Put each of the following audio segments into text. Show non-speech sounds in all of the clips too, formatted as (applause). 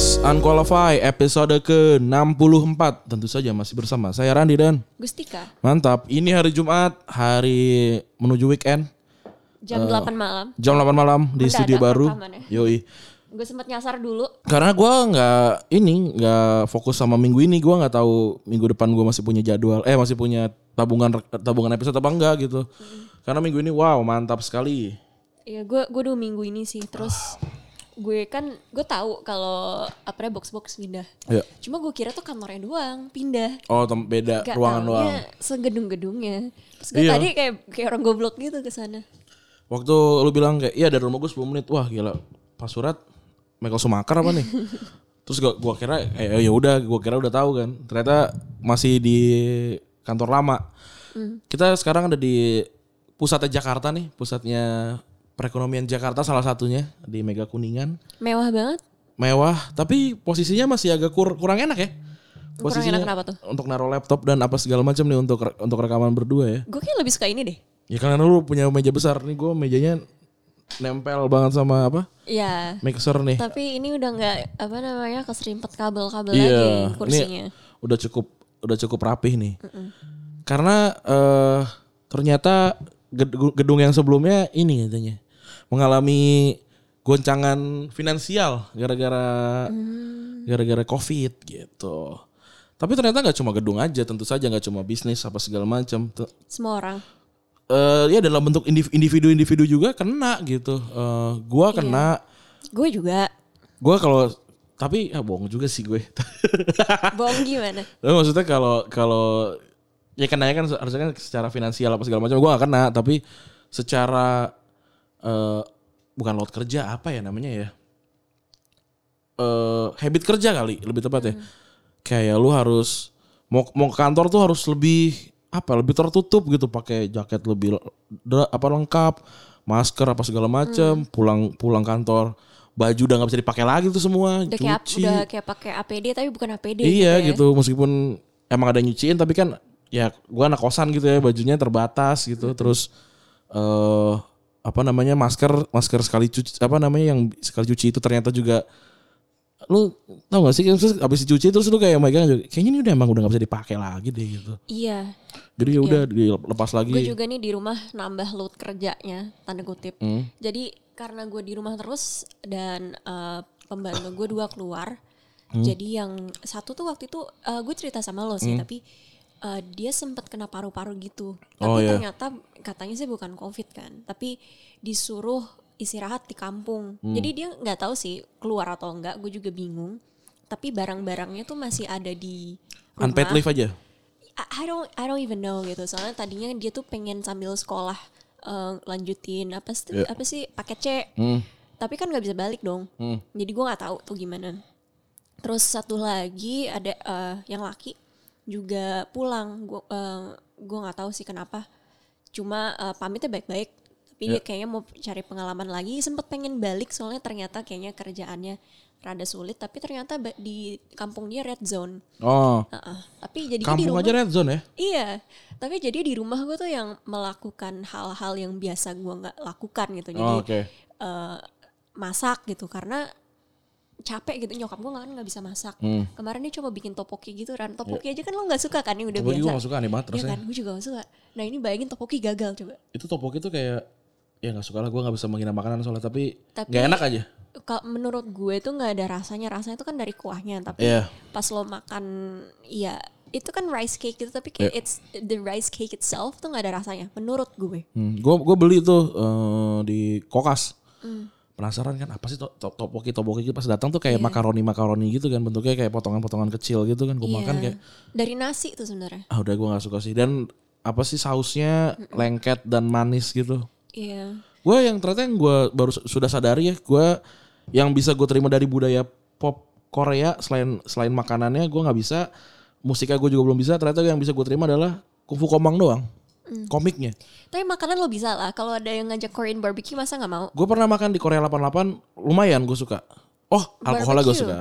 Podcast Unqualified episode ke-64. Tentu saja masih bersama saya Randi dan Gustika. Mantap, ini hari Jumat, hari menuju weekend. Jam 8 malam. Jam 8 malam di studio baru. rekamannya. Yoi. Gue sempet nyasar dulu. Karena gua nggak ini nggak fokus sama minggu ini. Gua nggak tahu minggu depan gua masih punya jadwal eh masih punya tabungan tabungan episode apa enggak gitu. Karena minggu ini wow mantap sekali. Iya, gue gue dua minggu ini sih. Terus gue kan gue tahu kalau apa box box pindah. ya Cuma gue kira tuh kantornya doang pindah. oh tem- beda Gak ruangan doang segedung-gedungnya. Terus gue Iya. tadi kayak kayak orang goblok gitu ke sana. Waktu lu bilang kayak iya dari rumah gue 10 menit. Wah gila. Pas surat Michael Sumaker apa nih? (laughs) Terus gua, gua kira eh, ya udah gua kira udah tahu kan. Ternyata masih di kantor lama. Kita sekarang ada di pusatnya Jakarta nih, pusatnya perekonomian Jakarta salah satunya di Mega Kuningan. Mewah banget. Mewah, tapi posisinya masih agak kur- kurang enak ya. Kurang enak kenapa tuh? Untuk naruh laptop dan apa segala macam nih untuk re- untuk rekaman berdua ya. Gue kayak lebih suka ini deh. Ya karena lu punya meja besar nih, gue mejanya nempel banget sama apa Iya. mixer nih. Tapi ini udah nggak apa namanya keserimpet kabel-kabel Iya, lagi ini kursinya. udah cukup udah cukup rapih nih. Karena eh ternyata gedung, gedung yang sebelumnya ini katanya mengalami goncangan finansial gara-gara gara-gara covid gitu. Tapi ternyata nggak cuma gedung aja, tentu saja nggak cuma bisnis apa segala macam. Semua orang. eh ya dalam bentuk indiv- individu-individu juga kena gitu. Eh gua kena, Gue juga. gua kalau tapi ya bohong juga sih gue. (laughs) Bohong gimana? Tapi maksudnya kalau kalau ya kenanya kan harusnya kan secara finansial apa segala macam gue gak kena tapi secara eh bukan load kerja apa ya namanya ya? Eh habit kerja kali lebih tepat ya. Kayak lu harus mau mau ke kantor tuh harus lebih apa lebih tertutup gitu. Pakai jaket lebih le- apa lengkap masker apa segala macam pulang pulang kantor. Baju udah nggak bisa dipakai lagi tuh semua Udah kayak cuci udah kayak pakai APD tapi bukan APD Iya ya. gitu meskipun emang ada nyuciin tapi kan ya gua anak kosan gitu ya bajunya terbatas gitu. Terus eh apa namanya masker masker sekali cuci apa namanya yang sekali cuci itu ternyata juga lu tau gak sih terus abis dicuci terus lu kayak megang juga, kayaknya ini udah emang udah gak bisa dipakai lagi deh gitu Iya. jadi ya udah dilepas lagi Gue juga nih di rumah nambah load kerjanya tanda kutip. Hmm. Jadi karena gue di rumah terus dan eh, pembantu gue dua keluar. Hmm. Jadi yang satu tuh waktu itu eh, gue cerita sama lo sih tapi eh, dia sempat kena paru-paru gitu. Tapi Oh, iya. ternyata katanya sih bukan covid kan, tapi disuruh istirahat di kampung. Hmm. Jadi dia nggak tahu sih keluar atau enggak. Gue juga bingung. Tapi barang-barangnya tuh masih ada di rumah. unpaid leave aja I don't I don't even know gitu. Soalnya tadinya dia tuh pengen sambil sekolah eh, lanjutin apa sih Yeah. apa sih paket C. Hmm. Tapi kan nggak bisa balik dong. Hmm. Jadi gua nggak tahu tuh gimana. Terus satu lagi ada eh, yang laki juga pulang. Gua eh, gua nggak tahu sih kenapa. Cuma eh, pamitnya baik-baik. Tapi dia Yeah. kayaknya mau cari pengalaman lagi. Sempet pengen balik soalnya ternyata kayaknya kerjaannya rada sulit. Tapi ternyata di kampung dia red zone. oh Heeh. Tapi jadi di kampung rumah aja red zone ya Iya, tapi jadi di rumah gue tuh yang melakukan hal-hal yang biasa gue nggak lakukan gitu. Jadi oh, oke eh, masak gitu karena capek gitu nyokap gue kan nggak bisa masak. Hmm. Kemarin dia coba bikin topoki gitu kan. Topoki aja kan lo nggak suka kan ini udah Topoki biasa. gue gak suka aneh banget Iya rasanya kan, gue juga gak suka. Nah ini bayangin topoki gagal coba. itu topoki tuh kayak ya nggak suka lah gue nggak bisa menghina makanan soalnya tapi Tapi- nggak enak aja Kalau menurut gue tuh nggak ada rasanya. Rasanya itu kan dari kuahnya. Tapi Iya. pas lo makan, ya itu kan rice cake gitu. Tapi kayak Iya. it's the rice cake itself tuh nggak ada rasanya. Menurut gue. Hmm, gue gue beli tuh eh, di kokas. Hmm. Penasaran kan apa sih to, to, topoki topoki pas datang tuh kayak Iya. makaroni makaroni gitu kan bentuknya kayak potongan-potongan kecil gitu kan gue makan Iya. kayak dari nasi tuh sebenarnya. ah udah gue nggak suka sih dan apa sih sausnya lengket dan manis gitu. Iya. Gue yang ternyata yang gue baru su- sudah sadari ya gue yang bisa gue terima dari budaya pop Korea selain selain makanannya gue nggak bisa musiknya gue juga belum bisa ternyata yang bisa gue terima adalah kungfu komang doang komiknya. Tapi makanan lo bisa lah. Kalau ada yang ngajak Korean barbecue masa nggak mau? Gue pernah makan di Korea 88 lumayan gue suka. Oh alkoholnya gue suka.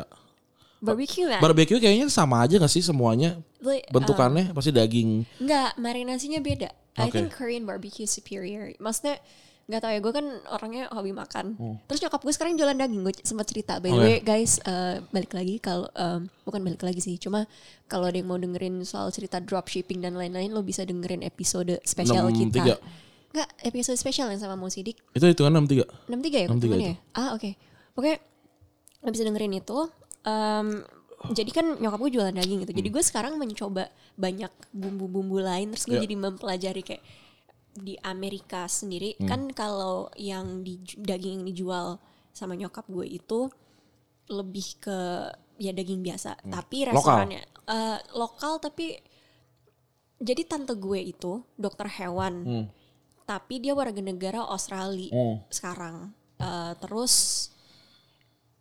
Barbecue kan? Barbecue kayaknya sama aja gak sih semuanya Like, bentukannya pasti daging. Enggak, marinasinya beda. I Oke. think Korean barbecue superior. Maksudnya Gak tau ya, gue kan orangnya hobi makan. Hmm. Terus nyokap gue sekarang jualan daging, gue sempat cerita. By the Oke. way, guys, eh, balik lagi kalau em, bukan balik lagi sih, cuma kalau ada yang mau dengerin soal cerita dropshipping dan lain-lain, lo bisa dengerin episode spesial 63. kita. Enggak, episode spesial yang sama Mo Sidik. Itu hitungan 63. 63 ya 63 ketemuannya ya? Ah oke. Pokoknya lo bisa dengerin itu. Em, jadi kan nyokap gue jualan daging gitu. Jadi gue sekarang mencoba banyak bumbu-bumbu lain. Terus gue Ya. jadi mempelajari kayak di Amerika sendiri kan kalau yang di daging yang dijual sama nyokap gue itu lebih ke ya daging biasa. Tapi Lokal. restorannya eh, lokal tapi jadi tante gue itu dokter hewan Hmm. tapi dia warga negara Australia Hmm. sekarang Eh, terus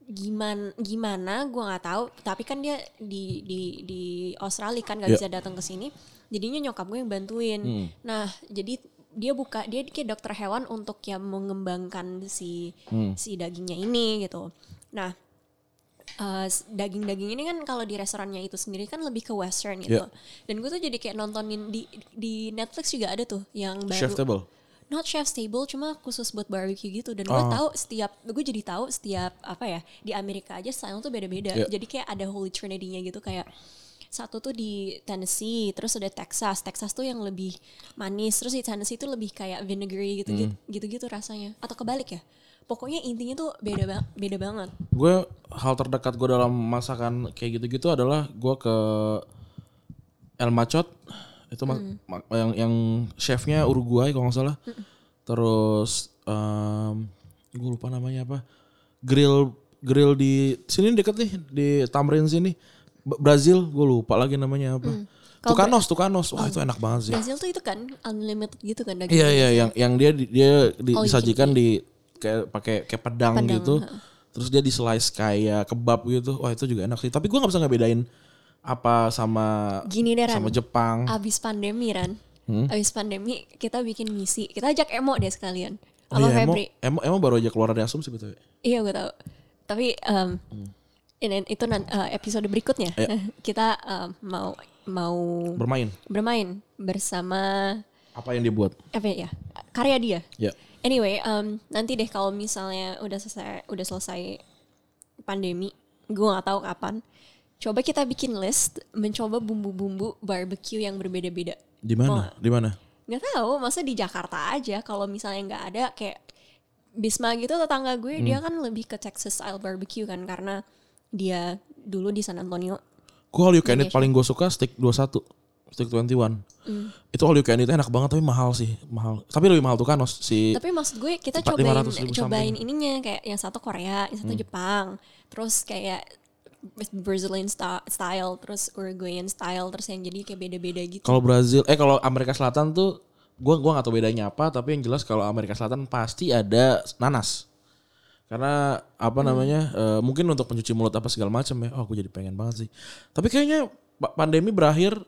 gimana gimana gue nggak tahu tapi kan dia di di di Australia kan nggak Ya. bisa datang ke sini jadinya nyokap gue yang bantuin Hmm. nah jadi dia buka dia kayak dokter hewan untuk ya mengembangkan si Hmm. si dagingnya ini gitu nah s- daging-daging ini kan kalau di restorannya itu sendiri kan lebih ke western gitu Ya. dan gue tuh jadi kayak nontonin di di Netflix juga ada tuh yang baru Chef table. not chef's table cuma khusus buat barbecue gitu dan gue Oh. tahu setiap gue jadi tahu setiap apa ya di Amerika aja style tuh beda-beda Yeah. jadi kayak ada holy trinity-nya gitu kayak satu tuh di Tennessee terus ada Texas. Texas tuh yang lebih manis. Terus di Tennessee tuh lebih kayak vinegary gitu gitu gitu gitu rasanya. Atau kebalik ya? Pokoknya intinya tuh beda ba- beda banget. Gue hal terdekat gue dalam masakan kayak gitu-gitu adalah gue ke El Machot. Itu ma- yang yang chefnya Uruguay kalau nggak salah. Terus gue lupa namanya apa. Grill grill di sini deket nih di Tamrin sini. Brazil gue lupa lagi namanya apa. Kalau Tukanos, Tukanos. Wah, itu enak banget sih. Brazil tuh itu kan unlimited gitu kan daging Iya iya yang yang dia di- dia di- Oh, disajikan di kayak pakai kayak pedang, Pedang, gitu. Terus dia di slice kayak kebab gitu. Wah, itu juga enak sih. Tapi gua nggak bisa ngebedain apa sama gini deh Ran sama Jepang. abis pandemi Ran Hmm? abis pandemi kita bikin misi kita ajak emo deh sekalian Oh iya, emo, Febri emo, emo baru aja keluar dari asumsi betul. Iya gue tahu. Tapi em, ini itu eh, episode berikutnya Ayo. (laughs) kita em, mau mau Bermain. bermain bersama Apa yang dibuat? apa ya karya dia. Ya. Anyway, em, nanti deh kalau misalnya udah selesai udah selesai pandemi, gue nggak tahu kapan. Coba kita bikin list mencoba bumbu-bumbu barbecue yang berbeda-beda. Di mana? Di mana? Nggak tahu, masa di Jakarta aja. Kalau misalnya nggak ada kayak Bisma gitu tetangga gue dia kan lebih ke Texas style barbecue kan karena dia dulu di San Antonio. Gue all you can eat paling gue suka steak 21. Steak 21. Hmm. Itu all you can eat enak banget tapi mahal sih, mahal. Tapi lebih mahal Tukanos si Tapi maksud gue kita cobain 500 ribu cobain something. ininya kayak yang satu Korea, yang satu Jepang, terus kayak Brazilian style, terus Uruguayan style, terus yang jadi kayak beda-beda gitu. Kalau Brazil, eh kalau Amerika Selatan tuh, gua gua nggak tahu bedanya apa, tapi yang jelas kalau Amerika Selatan pasti ada nanas. Karena apa namanya, eh, mungkin untuk pencuci mulut apa segala macam ya. Oh, aku jadi pengen banget sih. Tapi kayaknya pa- pandemi berakhir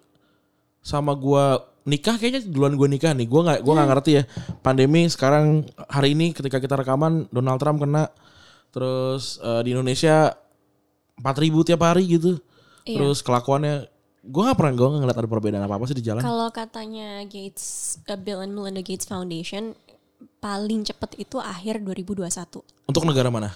sama gua nikah kayaknya duluan gua nikah nih. Gua nggak gua nggak ngerti ya. Pandemi sekarang hari ini ketika kita rekaman Donald Trump kena terus eh, di Indonesia 4000 tiap hari gitu. Iya. Terus kelakuannya gue gak pernah gue ngeliat ada perbedaan apa apa sih di jalan. Kalau katanya Gates, uh, Bill and Melinda Gates Foundation paling cepet itu akhir 2021. Untuk negara mana?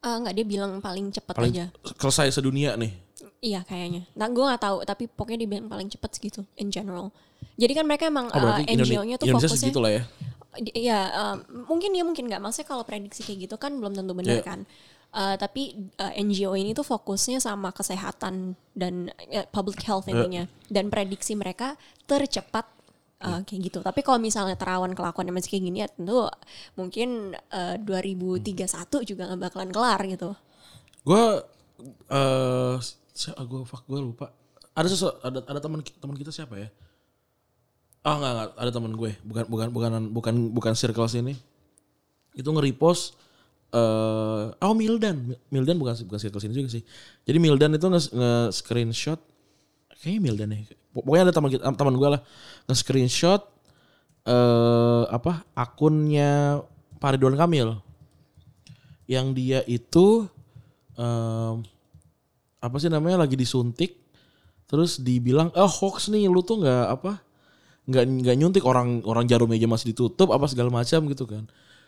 Eh enggak dia bilang paling cepet Paling aja. selesai sedunia nih. Iya kayaknya. Nah gue nggak tahu tapi pokoknya dia bilang paling cepet segitu in general. Jadi kan mereka emang Oh uh, NGO-nya tuh Indonesia fokusnya lah ya. Iya, um, mungkin dia mungkin nggak. Maksudnya kalau prediksi kayak gitu kan belum tentu benar Iya. kan. Uh, tapi uh, NGO ini tuh fokusnya sama kesehatan dan uh, public health Iya. intinya. Dan prediksi mereka tercepat uh, kayak gitu. Tapi kalau misalnya terawan kelakuannya masih kayak gini ya tentu mungkin uh, 2031 juga nggak bakalan kelar gitu. Gue eh gue fuck gue lupa. Ada sesu, ada ada teman teman kita siapa ya? Ah nggak nggak ada teman gue bukan bukan bukan bukan bukan circle sini. Itu nge-repost eh oh Mildan Mildan bukan bukan circle sini juga sih. Jadi Mildan itu nge, kayaknya Mildan ya. Pokoknya ada teman teman gue lah. Nge screenshot eh apa akunnya Pak Ridwan Kamil. Yang dia itu em, apa sih namanya lagi disuntik. Terus dibilang oh hoax nih lu tuh nggak apa nggak nggak nyuntik. Orang orang jarum aja masih ditutup apa segala macam gitu kan.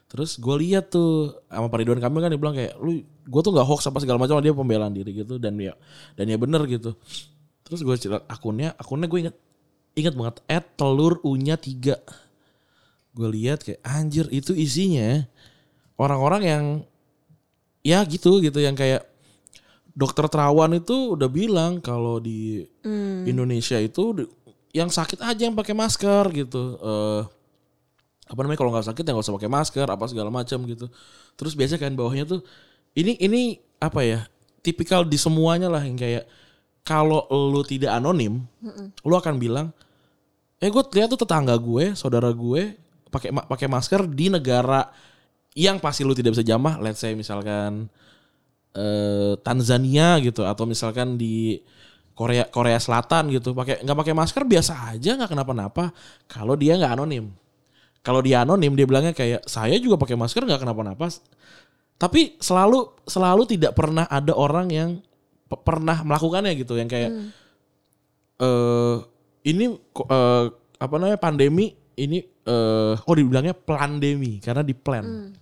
Terus gue lihat tuh sama Pak Ridwan Kamil kan dia bilang kayak lu gue tuh nggak hoax apa segala macam dia pembelaan diri gitu. Dan ya dan ya bener gitu. Terus gue lihat akunnya akunnya gue inget inget banget at telur unya tiga. Gue lihat kayak anjir itu isinya orang-orang yang ya gitu gitu yang kayak dokter terawan itu udah bilang kalau di Indonesia itu yang sakit aja yang pakai masker gitu. Eh apa namanya kalau nggak sakit ya nggak usah pakai masker apa segala macam gitu. Terus biasa kan bawahnya tuh ini ini apa ya tipikal di semuanya lah yang kayak kalau lu tidak anonim, lu akan bilang, eh gue lihat tuh tetangga gue, saudara gue pakai pakai masker di negara yang pasti lu tidak bisa jamah, let's say misalkan eh, Tanzania gitu atau misalkan di Korea Korea Selatan gitu pakai nggak pakai masker biasa aja nggak kenapa-napa. Kalau dia nggak anonim. Kalau dia anonim dia bilangnya kayak saya juga pakai masker nggak kenapa-napa. Tapi selalu selalu tidak pernah ada orang yang pernah melakukannya gitu yang kayak eh ini ko- eh, apa namanya pandemi ini eh oh dibilangnya pandemi karena di plan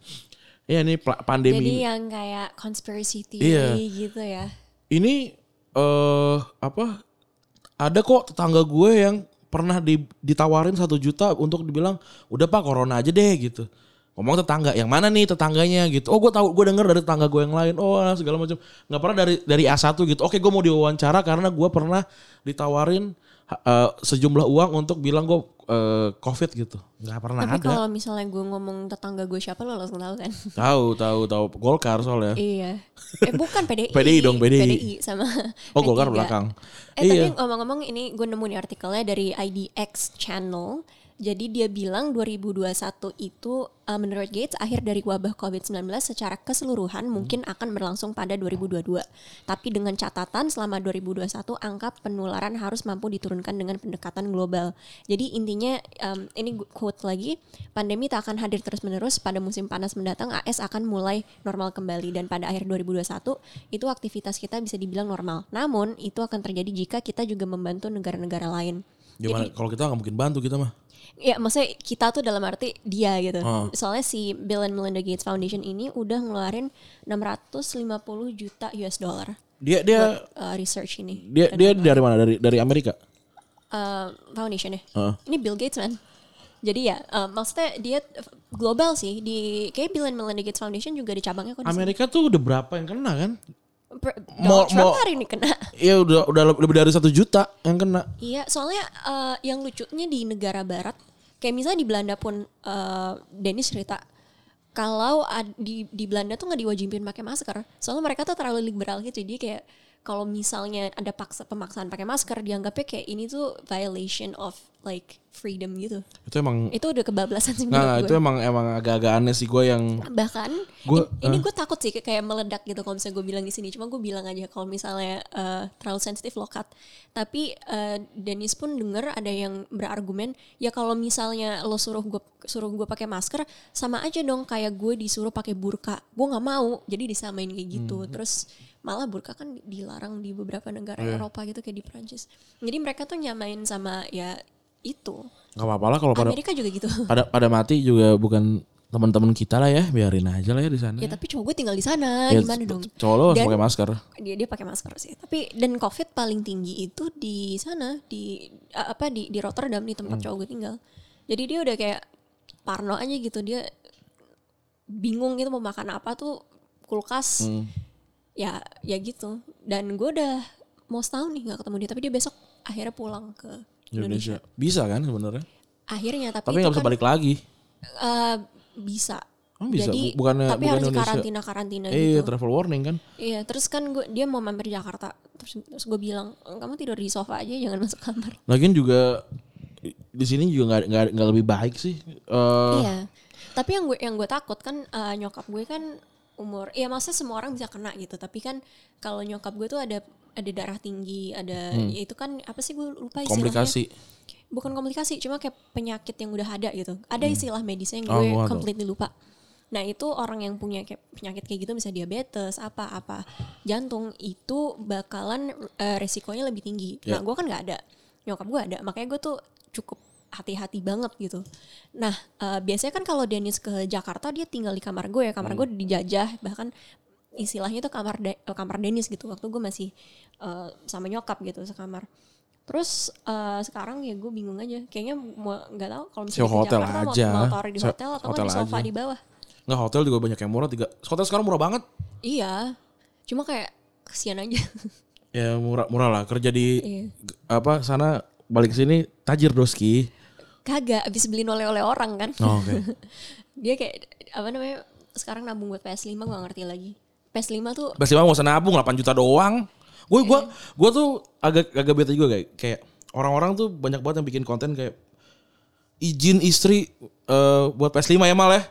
Iya ini pandemi Jadi ini. yang kayak conspiracy theory Iya. gitu ya. ini eh apa ada kok tetangga gue yang pernah di- ditawarin satu juta untuk dibilang udah pak corona aja deh gitu ngomong tetangga yang mana nih tetangganya gitu oh gue tahu gue denger dari tetangga gue yang lain oh segala macam nggak pernah dari dari A1 gitu oke gue mau diwawancara karena gue pernah ditawarin eh, sejumlah uang untuk bilang gue eh, covid gitu nggak pernah Tapi ada kalau misalnya gue ngomong tetangga gue siapa lo langsung tahu kan? (laughs) tahu tahu tahu Golkar soalnya iya. Eh bukan PDI. (laughs) PDI dong, PDI. sama oh Golkar P3. belakang Eh iya tapi ngomong-ngomong ini gue nemu nih artikelnya dari IDX Channel. Jadi dia bilang 2021 itu uh, menurut Gates akhir dari wabah COVID-19 secara keseluruhan mungkin akan berlangsung pada 2022. Tapi dengan catatan selama 2021 angka penularan harus mampu diturunkan dengan pendekatan global. Jadi intinya um, ini quote lagi, pandemi tak akan hadir terus-menerus pada musim panas mendatang AS akan mulai normal kembali dan pada akhir 2021 itu aktivitas kita bisa dibilang normal. Namun itu akan terjadi jika kita juga membantu negara-negara lain. gimana kalau kita nggak mungkin bantu kita mah Ya, maksudnya kita tuh dalam arti dia gitu. Oh. Soalnya si Bill and Melinda Gates Foundation ini udah ngeluarin 650 juta US dollar dia dia uh, research ini. dia dia dari mana dari dari Amerika Uh, foundation ya. Heeh. Ini Bill Gates man. Jadi ya, uh, maksudnya dia global sih di kayak Bill and Melinda Gates Foundation juga ada cabangnya kok di sini. Amerika tuh udah berapa yang kena kan? Donald Trump mau- hari ini kena. (laughs) Iya udah udah lebih dari satu juta yang kena. Iya, soalnya eh, yang lucunya di negara barat, kayak misalnya di Belanda pun eh, Dennis cerita kalau ad- di di Belanda tuh nggak diwajibin pakai masker, soalnya mereka tuh terlalu liberal gitu, jadi kayak kalau misalnya ada paksa pemaksaan pakai masker dianggapnya kayak ini tuh violation of like freedom gitu. Itu emang Itu udah kebablasan sih nggak, menurut itu gue. emang emang agak-agak aneh sih gue yang Bahkan Gua- in- ini gue takut sih kayak meledak gitu kalau misalnya gue bilang di sini. Cuma gue bilang aja kalau misalnya eh, terlalu sensitif lokat. Tapi eh, Dennis pun denger ada yang berargumen ya kalau misalnya lo suruh gue suruh gue pakai masker sama aja dong kayak gue disuruh pakai burka. Gue nggak mau. Jadi disamain kayak gitu. Terus malah burka kan dilarang di beberapa negara Eropa gitu kayak di Prancis. Jadi mereka tuh nyamain sama ya itu. nggak apa-apa lah kalau pada Amerika juga gitu. (laughs) pada pada mati juga bukan teman-teman kita lah ya biarin aja lah ya di sana. ya tapi cowok gue tinggal di sana Ya, gimana dong? Cowok lo harus pakai masker. dia dia pakai masker sih tapi dan covid paling tinggi itu di sana di apa di di Rotterdam di tempat Hmm. cowok gue tinggal jadi dia udah kayak parno aja gitu dia bingung gitu mau makan apa tuh kulkas Hmm. ya ya gitu dan gue udah mau setahun nih nggak ketemu dia tapi dia besok akhirnya pulang ke Indonesia, Indonesia. Bisa kan sebenarnya? akhirnya tapi, Tapi nggak bisa kan, balik lagi. eh, bisa Oh, bisa. jadi Bu- bukannya- tapi bukan harus Indonesia. karantina karantina Eh, gitu travel warning kan? Iya, terus kan gue dia mau mampir Jakarta. Terus, terus gue bilang, kamu tidur di sofa aja, jangan masuk kamar. Lagian juga di- sini juga nggak nggak lebih baik sih. Eh, Iya. Tapi yang gue yang gue takut kan eh, nyokap gue kan umur, ya maksudnya semua orang bisa kena gitu. Tapi kan kalau nyokap gue tuh ada ada darah tinggi, ada ya itu kan apa sih gue lupa istilahnya. Hmm. komplikasi. Bukan komplikasi, cuma kayak penyakit yang udah ada gitu. Ada istilah medisnya yang Oh, gue tahu. completely lupa. Nah itu orang yang punya kayak penyakit kayak gitu misalnya diabetes apa apa jantung itu bakalan eh, resikonya lebih tinggi. Nah Ya. gue kan nggak ada, nyokap gue ada, makanya gue tuh cukup hati-hati banget gitu. Nah eh, biasanya kan kalau Dennis ke Jakarta dia tinggal di kamar gue ya kamar gue dijajah bahkan istilahnya itu kamar De- eh, kamar Dennis gitu waktu gue masih eh, sama nyokap gitu sekamar. Terus eh, sekarang ya gue bingung aja kayaknya mau nggak tahu kalau misalnya ke hotel Jakarta aja. mau, taruh di hotel atau hotel di sofa aja. di bawah. Nggak hotel juga banyak yang murah tiga. Hotel sekarang murah banget. Iya, cuma kayak kesian aja. (laughs) Ya murah murah lah kerja di Iya. apa sana balik ke sini tajir doski. Kagak, abis beliin oleh-oleh orang kan. Oh, Oke. (laughs) Dia kayak apa namanya? Sekarang nabung buat PS5 gue ngerti lagi. PS5 tuh Pasti mau usah nabung 8 juta doang. Gue gua gua tuh agak agak bete juga kayak kayak orang-orang tuh banyak banget yang bikin konten kayak izin istri eh, buat PS5 ya mal ya.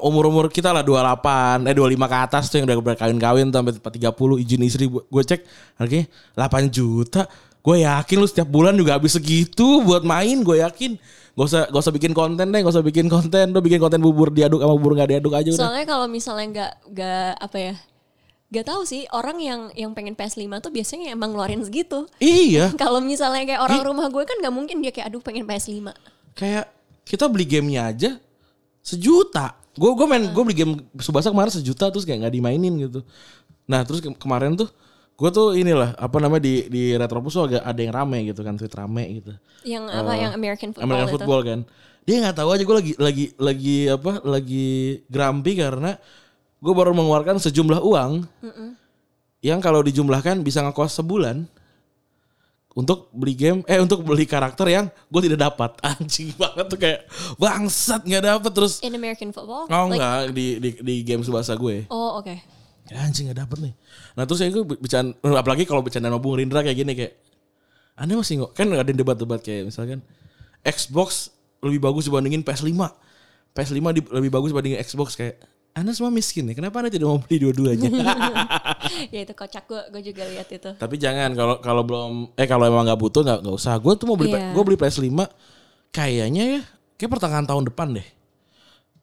Umur-umur kita lah 28, eh 25 ke atas tuh yang udah berkawin-kawin sampai 30 izin istri gue cek harganya 8 juta. Gue yakin lu setiap bulan juga habis segitu buat main, gue yakin. Gak usah gak usah bikin konten deh, gak usah bikin konten. Lu bikin konten bubur diaduk sama bubur gak diaduk aja udah. soalnya kalau misalnya nggak nggak apa ya? Gak tahu sih orang yang yang pengen PS5 tuh biasanya emang ngeluarin segitu. Iya. (laughs) Kalau misalnya kayak orang rumah gue kan nggak mungkin dia kayak aduh pengen PS5. kayak kita beli gamenya aja sejuta. Gue gue main gue beli game Subasa kemarin sejuta terus kayak nggak dimainin gitu. Nah terus ke- kemarin tuh gue tuh inilah apa namanya di di Retropus tuh agak ada yang rame gitu kan tweet rame gitu. Yang apa yang American football American itu. football kan. Dia nggak tahu aja gue lagi lagi lagi apa lagi grumpy karena gue baru mengeluarkan sejumlah uang yang kalau dijumlahkan bisa ngekos sebulan untuk beli game eh untuk beli karakter yang gue tidak dapat (laughs) anjing banget tuh kayak bangsat nggak dapat terus In American football? oh Like- enggak di di di game subasa gue Oh oke. Ya, anjing nggak dapet nih nah terus saya bercanda apalagi kalau bercanda sama Bung Rindra kayak gini kayak aneh masih nggak kan ada debat-debat kayak misalkan Xbox lebih bagus dibandingin PS5 PS5 di- lebih bagus dibandingin Xbox kayak anda semua miskin ya kenapa anda tidak mau beli dua-duanya (laughs) (laughs) ya itu kocak gue gue juga lihat itu. Tapi jangan kalau kalau belum eh kalau emang nggak butuh nggak nggak usah. Gue tuh mau beli Iya. gue beli PS5 kayaknya ya kayak pertengahan tahun depan deh.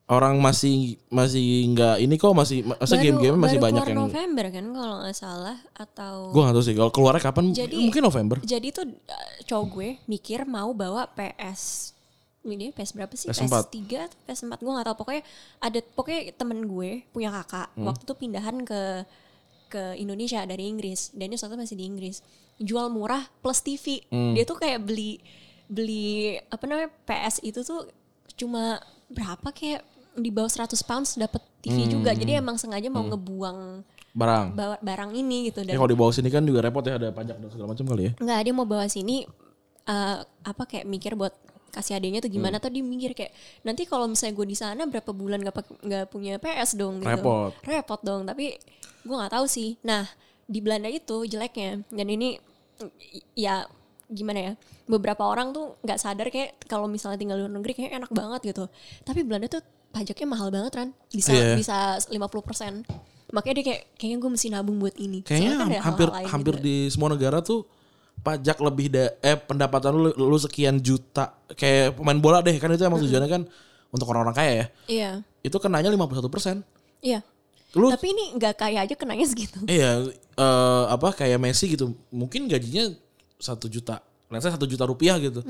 Orang masih masih nggak ini kok masih masa game-game masih baru banyak keluar yang November kan kalau nggak salah atau gue nggak tahu sih kalau keluarnya kapan Jadi- mungkin November. jadi tuh uh, cowok gue mikir mau bawa PS ini PS berapa sih? PS4. PS3 atau PS4 gue gak tahu pokoknya ada pokoknya temen gue punya kakak Hmm. waktu itu pindahan ke ke Indonesia dari Inggris dan dia waktu itu masih di Inggris jual murah plus TV Hmm. dia tuh kayak beli beli apa namanya PS itu tuh cuma berapa kayak di bawah 100 pounds dapat TV Hmm. juga jadi emang sengaja mau ngebuang Barang. bawa barang ini gitu Ya dan kalau di bawah sini kan juga repot ya ada pajak dan segala macam kali ya. nggak dia mau bawa sini eh, apa kayak mikir buat kasih adanya tuh Hmm. gimana tuh dia mikir kayak nanti kalau misalnya gue di sana berapa bulan nggak pak- nggak punya PS dong gitu Repot. repot dong tapi gue nggak tahu sih nah di Belanda itu jeleknya dan ini ya gimana ya beberapa orang tuh nggak sadar kayak kalau misalnya tinggal di luar negeri kayak enak banget gitu tapi Belanda tuh pajaknya mahal banget kan bisa Iya. bisa 50% makanya dia kayak kayaknya gue mesti nabung buat ini Kayaknya kan hampir hal-hal lain hampir di semua negara tuh pajak lebih da eh pendapatan lu lu sekian juta kayak pemain bola deh kan itu emang tujuannya kan untuk orang-orang kaya ya. iya Itu kenanya 51 persen. iya Lu Tapi ini nggak kaya aja kenanya segitu. Iya, eh, apa kayak Messi gitu. Mungkin gajinya satu juta, let's say satu juta rupiah gitu.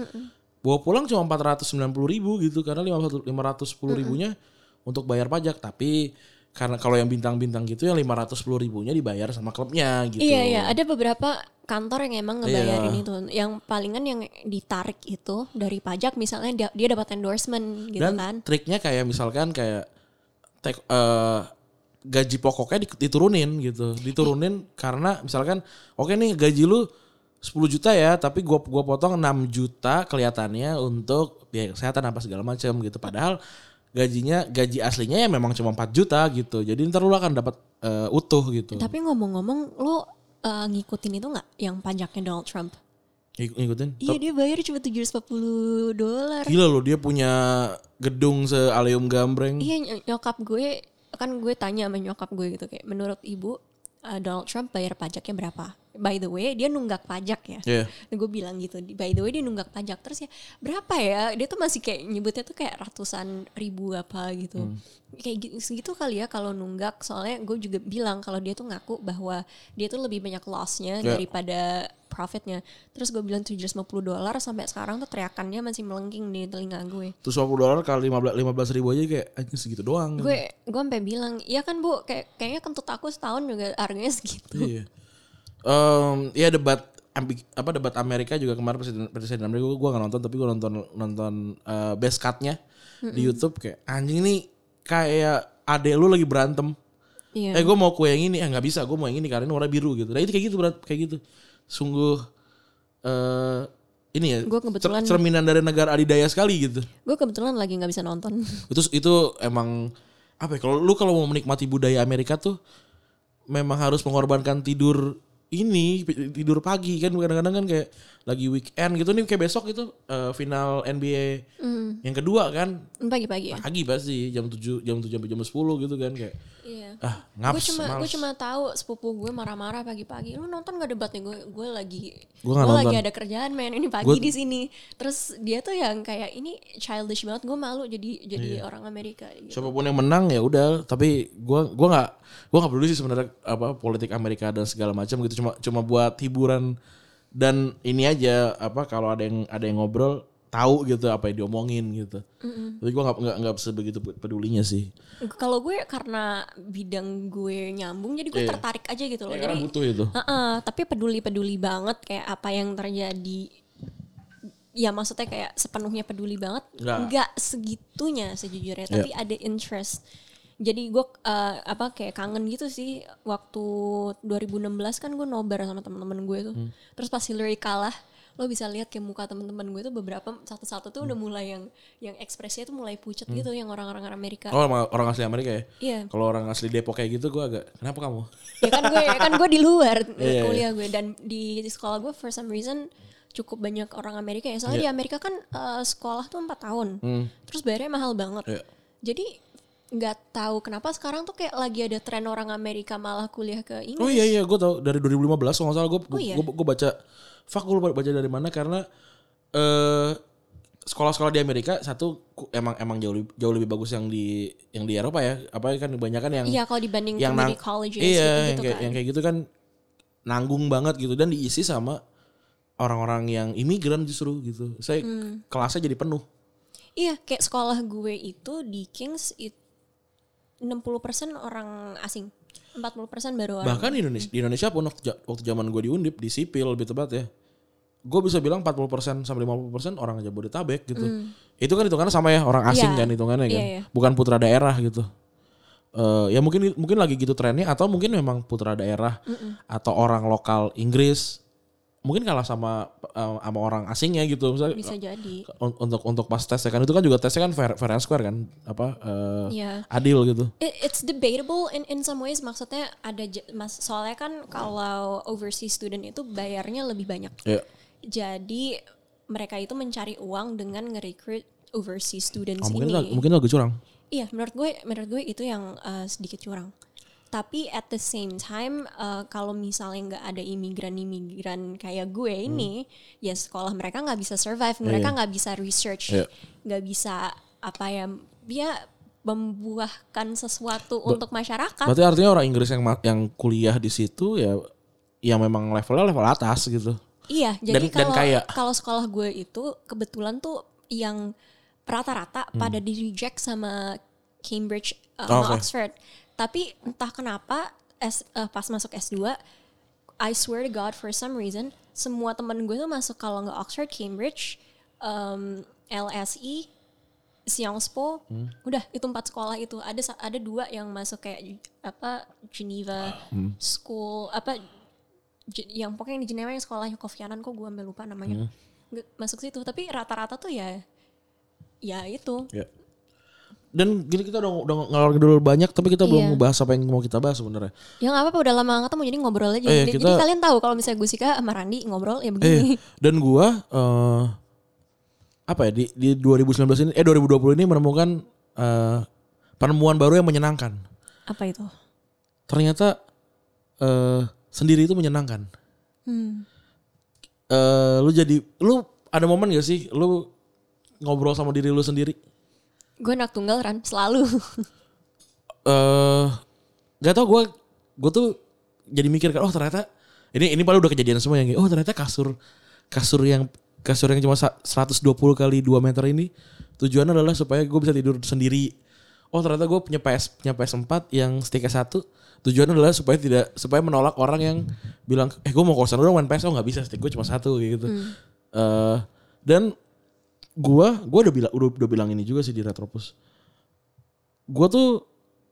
Bawa pulang cuma 490 ribu gitu karena 500 510 ribunya untuk bayar pajak. Tapi karena kalau yang bintang-bintang gitu yang 510 ribunya dibayar sama klubnya gitu. Iya iya, ada beberapa kantor yang emang ngebayarin Iya. itu. Yang palingan yang ditarik itu dari pajak misalnya dia, dia dapat endorsement gitu Dan kan. triknya kayak misalkan kayak take, eh, gaji pokoknya di- diturunin gitu. Diturunin karena misalkan oke nih gaji lu 10 juta ya, tapi gua gua potong 6 juta kelihatannya untuk biaya kesehatan apa segala macam gitu. Padahal gajinya gaji aslinya ya memang cuma 4 juta gitu. Jadi ntar lu akan dapat eh, utuh gitu. Tapi ngomong-ngomong lo uh, ngikutin itu nggak yang pajaknya Donald Trump? Ik- Ngikutin. Iya dia bayar cuma 740 dolar. Gila loh dia punya gedung se-Aleum Gambreng. Iya ny- nyokap gue kan gue tanya sama nyokap gue gitu kayak menurut ibu uh, Donald Trump bayar pajaknya berapa? By the way dia nunggak pajak ya. Iya. gue bilang gitu by the way dia nunggak pajak terus ya berapa ya dia tuh masih kayak nyebutnya tuh kayak ratusan ribu apa gitu Hmm. kayak gitu segitu kali ya kalau nunggak soalnya gue juga bilang kalau dia tuh ngaku bahwa dia tuh lebih banyak lossnya Ya. daripada profitnya terus gue bilang 750 dolar sampai sekarang tuh teriakannya masih melengking di telinga gue Terus 50 dolar kali 15 15 ribu aja kayak anjing segitu doang. gue gue sampai bilang iya kan bu kayak kayaknya kentut aku setahun juga harganya segitu Iya. Em, ya debat apa debat Amerika juga kemarin presiden presiden Amerika gue gak nonton tapi gue nonton nonton eh, best cut-nya di YouTube kayak anjing ini kayak adek lu lagi berantem. iya Eh gue mau kue yang ini, eh nggak bisa, gue mau yang ini karena ini warna biru gitu. Nah itu kayak gitu berat, kayak gitu. Sungguh eh ini ya, Gua kebetulan- cer- cerminan dari negara adidaya sekali gitu. gue kebetulan lagi nggak bisa nonton (laughs) Itu itu emang apa ya? Kalau lu kalau mau menikmati budaya Amerika tuh memang harus mengorbankan tidur ini tidur pagi. Kan kadang-kadang kan kayak lagi weekend gitu nih kayak besok itu eh, final NBA yang kedua kan. Pagi-pagi ya? Pagi pasti jam 7 jam 7 sampai jam 10 gitu kan kayak iya. Ah gue ngaps cuma gue cuma tahu sepupu gue marah-marah pagi-pagi. Lu nonton gak debatnya gue gue lagi Gue gue lagi ada kerjaan men ini pagi Gue- di sini. Terus dia tuh yang kayak ini childish banget gue malu jadi jadi Iya. orang Amerika gitu. siapa pun yang menang ya udah tapi gua gua nggak gua nggak peduli sih sebenarnya apa politik Amerika dan segala macam gitu. Cuma cuma buat hiburan dan ini aja apa kalau ada yang ada yang ngobrol tahu gitu apa yang diomongin gitu. Tapi gua nggak nggak nggak sebegitu pedulinya sih. Kalau gue karena bidang gue nyambung jadi gue Iya. tertarik aja gitu loh. Ya, jadi karena butuh itu. Heeh, tapi peduli peduli banget kayak apa yang terjadi. Ya maksudnya kayak sepenuhnya peduli banget Nggak. nggak segitunya sejujurnya. Ya. tapi ada interest jadi gue eh, apa kayak kangen gitu sih. Waktu 2016 kan gue nobar sama teman-teman gue tuh Hmm. terus pas Hillary kalah lo bisa lihat kayak muka teman-teman gue tuh beberapa satu-satu tuh udah mulai yang yang ekspresinya tuh mulai pucat gitu yang orang-orang Amerika. Hmm. oh orang asli Amerika ya? Iya. Kalau orang asli Depok kayak gitu gua agak kenapa kamu? Ya kan gue kan gue di luar (laughs) Iya, kuliah gue dan di, di sekolah gue for some reason cukup banyak orang Amerika ya. Soalnya di Amerika kan eh, sekolah tuh empat tahun. Hmm. terus bayarnya mahal banget. Iya. jadi nggak tahu kenapa sekarang tuh kayak lagi ada tren orang Amerika malah kuliah ke Inggris. Oh iya iya gue tau dari 2015 kalau nggak salah gue Oh iya? gue baca fuck gue lupa baca dari mana karena eh sekolah-sekolah di Amerika satu emang emang jauh lebih, jauh lebih bagus yang di yang di Eropa ya. Apa kan kebanyakan yang Iya kalau dibanding yang nang- colleges iya gitu, yang kayak kan. yang kayak gitu kan nanggung banget gitu. Dan diisi sama orang-orang yang imigran justru gitu. Saya Hmm. kelasnya jadi penuh. Iya kayak sekolah gue itu di Kings itu 60% orang asing. 40% baru orang. Bahkan di Indonesia di Indonesia pun waktu, zaman gue di Undip di sipil lebih tepat ya. Gue bisa bilang 40% sampai 50% orang Jabodetabek gitu. Itu kan hitungannya sama ya orang asing. Iya. kan hitungannya kan. Iya, iya. bukan putra daerah gitu. Eh ya mungkin mungkin lagi gitu trennya atau mungkin memang putra daerah atau orang lokal Inggris mungkin kalah sama eh, sama orang asingnya gitu. Misalnya bisa jadi. Un- untuk untuk pas tes ya kan. Itu kan juga tesnya kan fair, fair and square kan? Apa eh, Iya. adil gitu. It- it's debatable in in some ways. Maksudnya ada mas soalnya kan kalau overseas student itu bayarnya lebih banyak. Ya jadi mereka itu mencari uang dengan nge-recruit overseas students Oh, mungkin ini. mungkin agak curang. Iya menurut gue menurut gue itu yang uh, sedikit curang tapi at the same time uh, kalau misalnya nggak ada imigran-imigran kayak gue Hmm. ini ya sekolah mereka nggak bisa survive mereka nggak bisa research Iya. nggak bisa apa ya dia membuahkan sesuatu untuk masyarakat Berarti artinya orang Inggris yang yang kuliah di situ ya yang memang levelnya level atas gitu. Iya, jadi Dan- dan kalau kaya. kalau sekolah gue itu kebetulan tuh yang rata-rata pada di reject sama Cambridge uh, Hmm. Oh, oke. Oxford. Tapi entah kenapa S, uh, pas masuk S2 I swear to God for some reason semua temen gue tuh masuk kalau nggak Oxford, Cambridge, um, LSE, Sciences Po, Hmm. udah itu empat sekolah itu ada ada dua yang masuk kayak apa Geneva Hmm. School apa yang pokoknya yang di Jenewa yang sekolahnya Kofi Annan kok gue ambil lupa namanya Hmm. Masuk situ tapi rata-rata tuh ya ya itu Ya. Dan gini kita udah udah ngalor dulu banyak tapi kita belum Iya. ngebahas apa yang mau kita bahas sebenarnya. ya nggak apa-apa udah lama nggak ketemu jadi ngobrol aja Eh, jadi, kita- jadi kalian tahu kalau misalnya gue Sika sama Randi ngobrol ya Eh, begini dan gua eh apa ya di di 2019 ini eh 2020 ini menemukan eh penemuan baru yang menyenangkan. apa itu Ternyata eh sendiri itu menyenangkan. Eh, lu jadi lu ada momen gak sih lu ngobrol sama diri lu sendiri? Gue anak tunggal Ran, selalu. (laughs) eh gak tau gue gue tuh jadi mikir kan oh ternyata ini ini paling udah kejadian semua yang oh ternyata kasur kasur yang kasur yang cuma sa- 120 kali 2 meter ini tujuannya adalah supaya gue bisa tidur sendiri. Oh ternyata gue punya PS punya PS4 yang sticknya satu tujuannya adalah supaya tidak supaya menolak orang yang bilang eh gue mau kosan dong main PS oh nggak bisa stick gue cuma satu gitu. Eh, dan gue gue udah bilang udah, udah bilang ini juga sih di Retropus. Gue tuh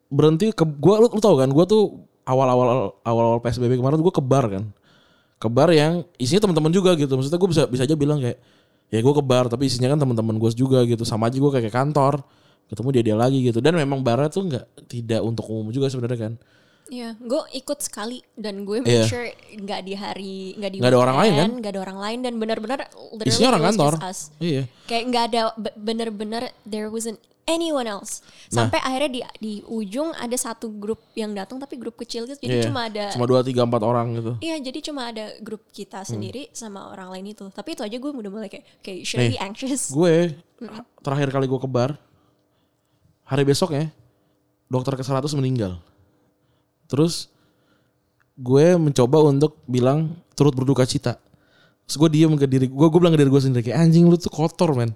berhenti ke gue lu, lu tau kan gue tuh awal-awal awal-awal PSBB kemarin gue ke bar kan. Ke bar yang isinya teman-teman juga gitu. Maksudnya gue bisa bisa aja bilang kayak ya gue ke bar tapi isinya kan teman-teman gue juga gitu. Sama aja gue kayak kantor ketemu dia dia lagi gitu. Dan memang barnya tuh nggak tidak untuk umum juga sebenarnya kan Iya, gue ikut sekali dan gue make Iya. sure nggak di hari nggak di Nggak ada orang lain, kan? nggak ada orang lain dan benar-benar isinya orang kantor iya Kayak nggak ada be- bener-bener there wasn't anyone else. Nah. Sampai akhirnya di di ujung ada satu grup yang datang tapi grup kecil gitu. Jadi iya. cuma ada cuma dua tiga empat orang gitu Iya, jadi cuma ada grup kita sendiri sama orang lain itu. Tapi itu aja gue udah mulai kayak, okay, should Nih, be anxious? gue terakhir kali gue ke bar hari besoknya dokter ke 100 meninggal terus gue mencoba untuk bilang turut berduka cita. Terus gue diem ke diri gue gue bilang ke diri gue sendiri kayak anjing lu tuh kotor men.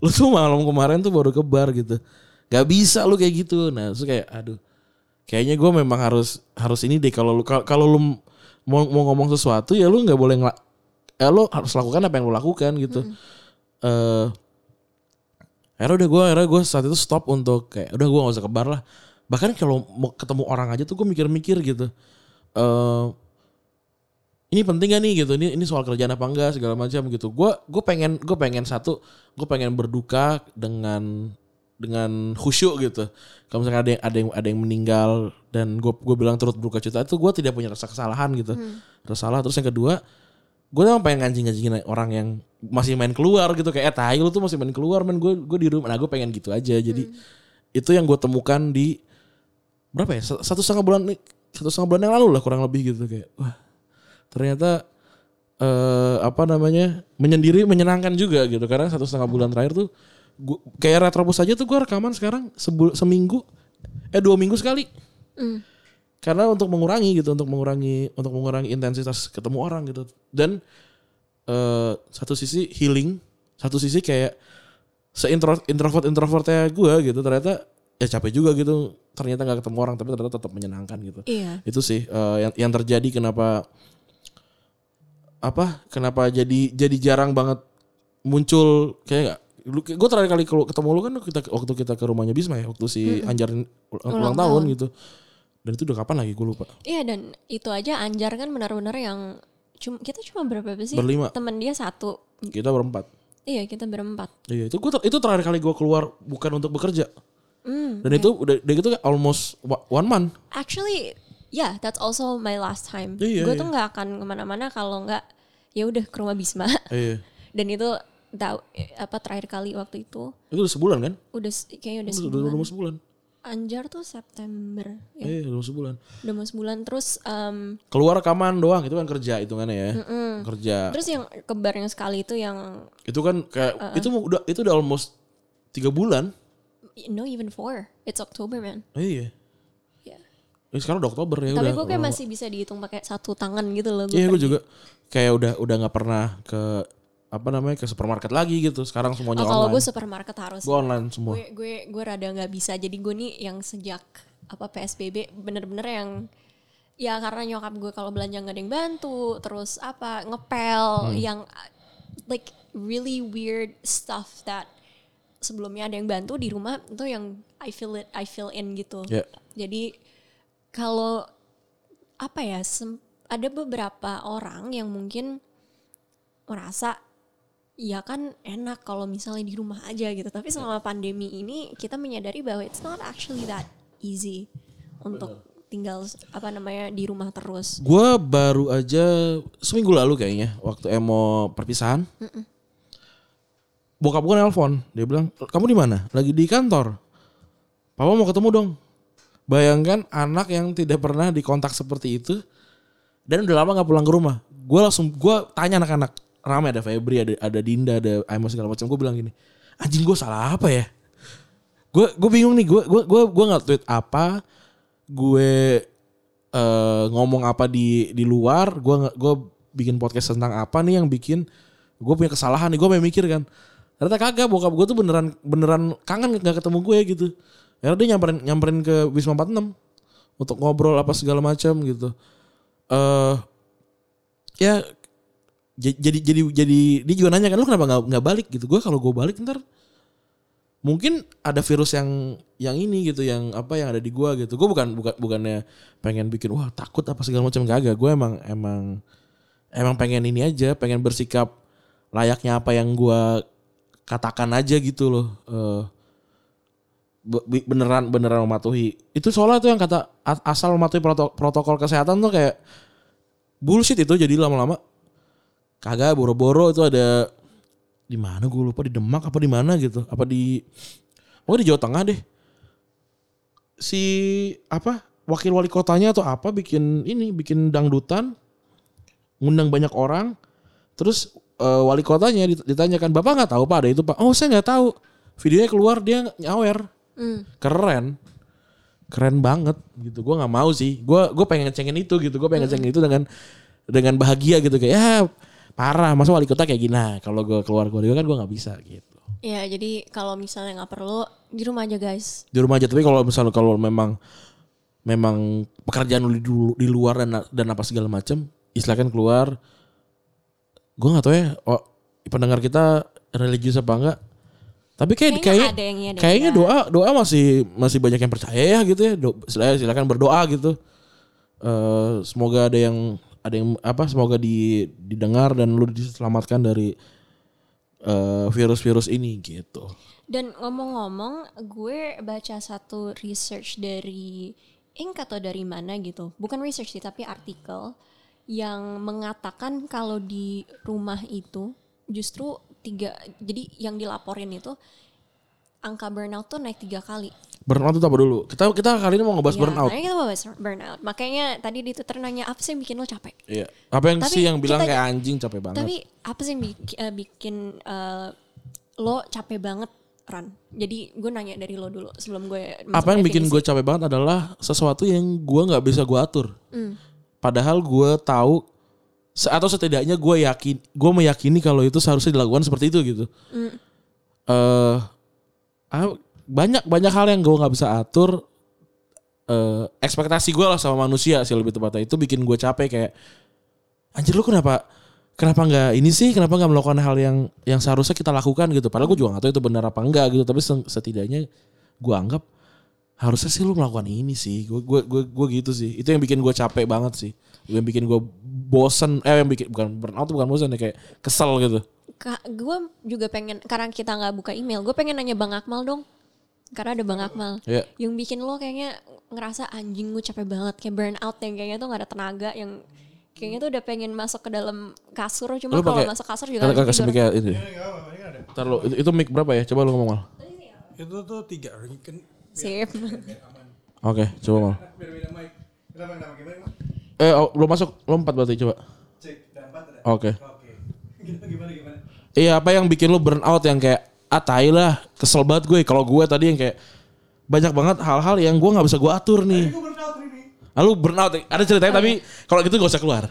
Lu tuh malam kemarin tuh baru ke bar gitu. Gak bisa lu kayak gitu. Nah terus kayak aduh kayaknya gue memang harus harus ini deh. Kalau lu kal- kalau lu mau mau ngomong sesuatu ya lu nggak boleh ngela ya lu harus lakukan apa yang lu lakukan gitu. Eh akhirnya udah gue akhirnya gue saat itu stop untuk kayak udah gue gak usah ke bar lah bahkan kalau mau ketemu orang aja tuh gue mikir-mikir gitu. Eh ini penting gak nih gitu? Ini ini soal kerjaan apa enggak segala macam gitu. Gue gue pengen gue pengen satu gue pengen berduka dengan dengan khusyuk gitu. Kalau misalnya ada yang ada yang ada yang meninggal dan gue gue bilang turut berduka cita itu gue tidak punya rasa kesalahan gitu. Rasa salah. Terus yang kedua gue emang pengen ngancing-ngancingin orang yang masih main keluar gitu. Kayak eh tai lu tuh masih main keluar men. Gue gue di rumah. Nah gue pengen gitu aja. Jadi itu yang gue temukan di berapa ya? Sa- satu setengah bulan satu setengah bulan yang lalu lah kurang lebih gitu kayak wah ternyata eh apa namanya menyendiri menyenangkan juga gitu. Karena satu setengah bulan terakhir tuh gua, kayak retropus aja tuh gue rekaman sekarang sebul, seminggu eh dua minggu sekali. Karena untuk mengurangi gitu untuk mengurangi untuk mengurangi intensitas ketemu orang gitu. Dan eh satu sisi healing satu sisi kayak seintro introvert introvertnya gue gitu ternyata ya capek juga gitu ternyata nggak ketemu orang tapi ternyata tetap menyenangkan gitu Iya. itu sih eh, yang yang terjadi kenapa apa kenapa jadi jadi jarang banget muncul kayak gak gue terakhir kali ketemu lu kan kita waktu kita ke rumahnya Bisma ya waktu si Anjar ulang, ulang Ulang tahun tahun. gitu dan itu udah kapan lagi gue lupa Iya dan itu aja Anjar kan benar-benar yang cuma kita cuma berapa sih? Berlima. Temen dia satu. kita berempat Iya kita berempat. iya itu gue itu terakhir kali gue keluar bukan untuk bekerja Hmm. dan itu udah udah gitu kayak almost one month Actually, yeah, that's also my last time. Iya, gue iya. tuh nggak akan ke mana-mana kalau nggak ya udah ke rumah Bisma. (laughs) iya Dan itu tahu eh, apa terakhir kali waktu itu itu udah sebulan kan udah kayaknya udah udah, sebulan. udah sebulan Anjar tuh September. Ya, iya udah sebulan udah mau sebulan. Terus em, keluar rekaman doang itu kan kerja hitungannya ya kerja terus yang kebar yang sekali itu yang itu kan kayak itu mau udah itu udah almost tiga bulan no even four. It's October man. Oh, iya Ya. ini sekarang udah Oktober ya Tapi udah gue kayak masih bisa dihitung pakai satu tangan gitu loh. Iya gue juga kayak udah udah nggak pernah ke apa namanya ke supermarket lagi gitu sekarang semuanya Oh, kalau gue online supermarket harus. gue online semua gue gue gue rada nggak bisa jadi gue nih yang sejak apa psbb bener-bener yang ya karena nyokap gue kalau belanja nggak ada yang bantu terus apa ngepel yang uh, like really weird stuff that sebelumnya ada yang bantu di rumah itu yang I feel it I feel in gitu Ya. jadi kalau apa ya sem- ada beberapa orang yang mungkin merasa ya kan enak kalau misalnya di rumah aja gitu. Tapi selama pandemi ini kita menyadari bahwa it's not actually that easy untuk tinggal apa namanya di rumah terus. gue baru aja seminggu lalu kayaknya waktu emo perpisahan bokap gue nelpon. Dia bilang kamu di mana? Lagi di kantor. Papa mau ketemu dong. Bayangkan anak yang tidak pernah dikontak seperti itu dan udah lama nggak pulang ke rumah. Gue langsung gue tanya anak-anak ramai ada Febri ada ada Dinda ada Aimo segala macam. Gue bilang gini anjing gue salah apa ya? Gue gue bingung nih gue gue gue gue nggak tweet apa gue eh, ngomong apa di di luar gue gue bikin podcast tentang apa nih yang bikin gue punya kesalahan nih. Gue mikir kan ternyata kagak bokap gue tuh beneran beneran kangen nggak ketemu gue gitu. Ya dia nyamperin nyamperin ke Wisma 46 untuk ngobrol apa segala macam gitu. Eh ya j- jadi jadi jadi dia juga nanya kan lu kenapa nggak nggak balik? gitu. Gue kalau gue balik ntar mungkin ada virus yang yang ini gitu yang apa yang ada di gua gitu. Gue bukan bukan bukannya pengen bikin wah takut apa segala macam. Kagak gue emang emang emang pengen ini aja pengen bersikap layaknya apa yang gua katakan aja gitu loh be- beneran beneran mematuhi. Itu soalnya tuh yang kata asal mematuhi proto- protokol kesehatan tuh kayak bullshit itu jadi lama-lama kagak boro-boro itu ada di mana gue lupa di Demak apa di mana gitu apa di oh di Jawa Tengah deh. Si apa wakil wali kotanya atau apa bikin ini bikin dangdutan ngundang banyak orang terus eh, wali kotanya dit- ditanyakan bapak nggak tahu pak ada itu pak? Oh saya nggak tahu. Videonya keluar dia nyawer. Hmm. keren. Keren banget gitu. Gue nggak mau sih. Gue gue pengen ngecengin itu gitu. Gue pengen ngecengin itu dengan dengan bahagia gitu. Kayak ya parah masa wali kota kayak gini? Nah kalau gue keluar gue kan gue nggak bisa gitu. Ya jadi kalau misalnya nggak perlu di rumah aja guys. di rumah aja. Tapi kalau misalnya kalau memang memang pekerjaan lu di, di luar dan dan apa segala macam istilahkan keluar gue nggak tahu ya oh, pendengar kita religius apa enggak. Tapi kayak Kayaknya kayak ada yang iya, ada yang kayaknya doa doa masih masih banyak yang percaya ya gitu ya. Do, silakan silakan berdoa gitu. Eh semoga ada yang ada yang apa semoga di didengar dan lu diselamatkan dari eh, virus-virus ini gitu. Dan ngomong-ngomong, gue baca satu research dari Inc atau dari mana gitu. Bukan research sih, tapi artikel yang mengatakan kalau di rumah itu justru tiga, jadi yang dilaporin itu angka burnout tuh naik tiga kali. burnout itu apa dulu kita kita kali ini mau ngebahas Ya, burnout makanya kita mau bahas burnout. Makanya tadi di Twitter nanya apa sih yang bikin lo capek? Iya. Apa yang Tapi sih yang bilang kita- kayak anjing capek banget? Tapi apa sih yang bikin, eh, bikin eh, lo capek banget, Ran? Jadi gue nanya dari lo dulu sebelum gue apa yang bikin gue capek banget adalah sesuatu yang gue nggak bisa gue atur. Hmm. Padahal gue tahu atau setidaknya gue yakin, gue meyakini kalau itu seharusnya dilakukan seperti itu gitu. Eh, ah, banyak banyak hal yang gue nggak bisa atur. Eh, ekspektasi gue lah sama manusia sih lebih tepatnya. Itu bikin gue capek kayak anjir lu kenapa kenapa nggak ini sih? Kenapa nggak melakukan hal yang yang seharusnya kita lakukan? Gitu. Padahal gue juga nggak tahu itu benar apa enggak gitu. Tapi se- setidaknya gue anggap harusnya sih lu melakukan ini sih. Gue gue gue gue gitu sih. Itu yang bikin gue capek banget sih. Yang bikin gue bosen eh yang bikin bukan burnout tuh bukan bosen ya kayak kesel gitu. Gue juga pengen karena kita nggak buka email, gue pengen nanya Bang Akmal dong. Karena ada Bang Akmal. ya Yang bikin lo kayaknya ngerasa anjing gue capek banget. Kayak burnout yang kayaknya tuh gak ada tenaga yang kayaknya tuh udah pengen masuk ke dalam kasur. Cuma kalau masuk kasur juga kasih tidur. kayak ini. Ntar lu, itu, itu mic berapa ya? Coba lu ngomong mal. Itu tuh tiga. Kan Sip. oke coba mal eh oh, belum masuk lo empat berarti coba Cek, oke Oke. Gimana gimana gimana? Iya apa yang bikin lu burn out yang kayak ah tai lah kesel banget gue kalau gue tadi yang kayak banyak banget hal-hal yang gue nggak bisa gue atur nih. Gue burnout ini. Lalu burn out ada ceritanya tapi kalau gitu gak usah keluar.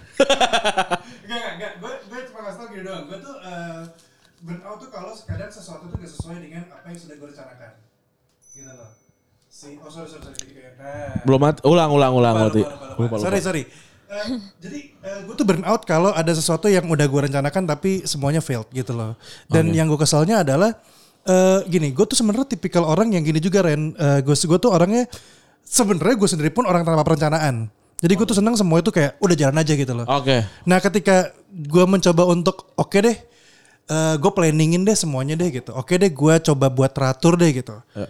(laughs) Enggak enggak. Gue gue cuma kasih tau gini doang. Gue tuh eh, burnout tuh kalau kadang sesuatu tuh gak sesuai dengan apa yang sudah gue rencanakan. Gitu loh. Si, oh sorry sorry sorry. Jadi kayak, nah. Belum mat, ulang ulang ulang Lupa, lupa, lupa, lupa. Sorry sorry. Eh, jadi gue tuh burnout kalau ada sesuatu yang udah gue rencanakan tapi semuanya failed gitu loh. Dan yang gue keselnya adalah eh gini, gue tuh sebenarnya tipikal orang yang gini juga Ren. gue gue tuh orangnya sebenarnya gue sendiri pun orang tanpa perencanaan. Jadi gue tuh seneng semua itu kayak udah jalan aja gitu loh. Oke. Nah ketika gue mencoba untuk oke deh, gue planningin deh semuanya deh gitu. Oke deh gue coba buat teratur deh gitu. Ya.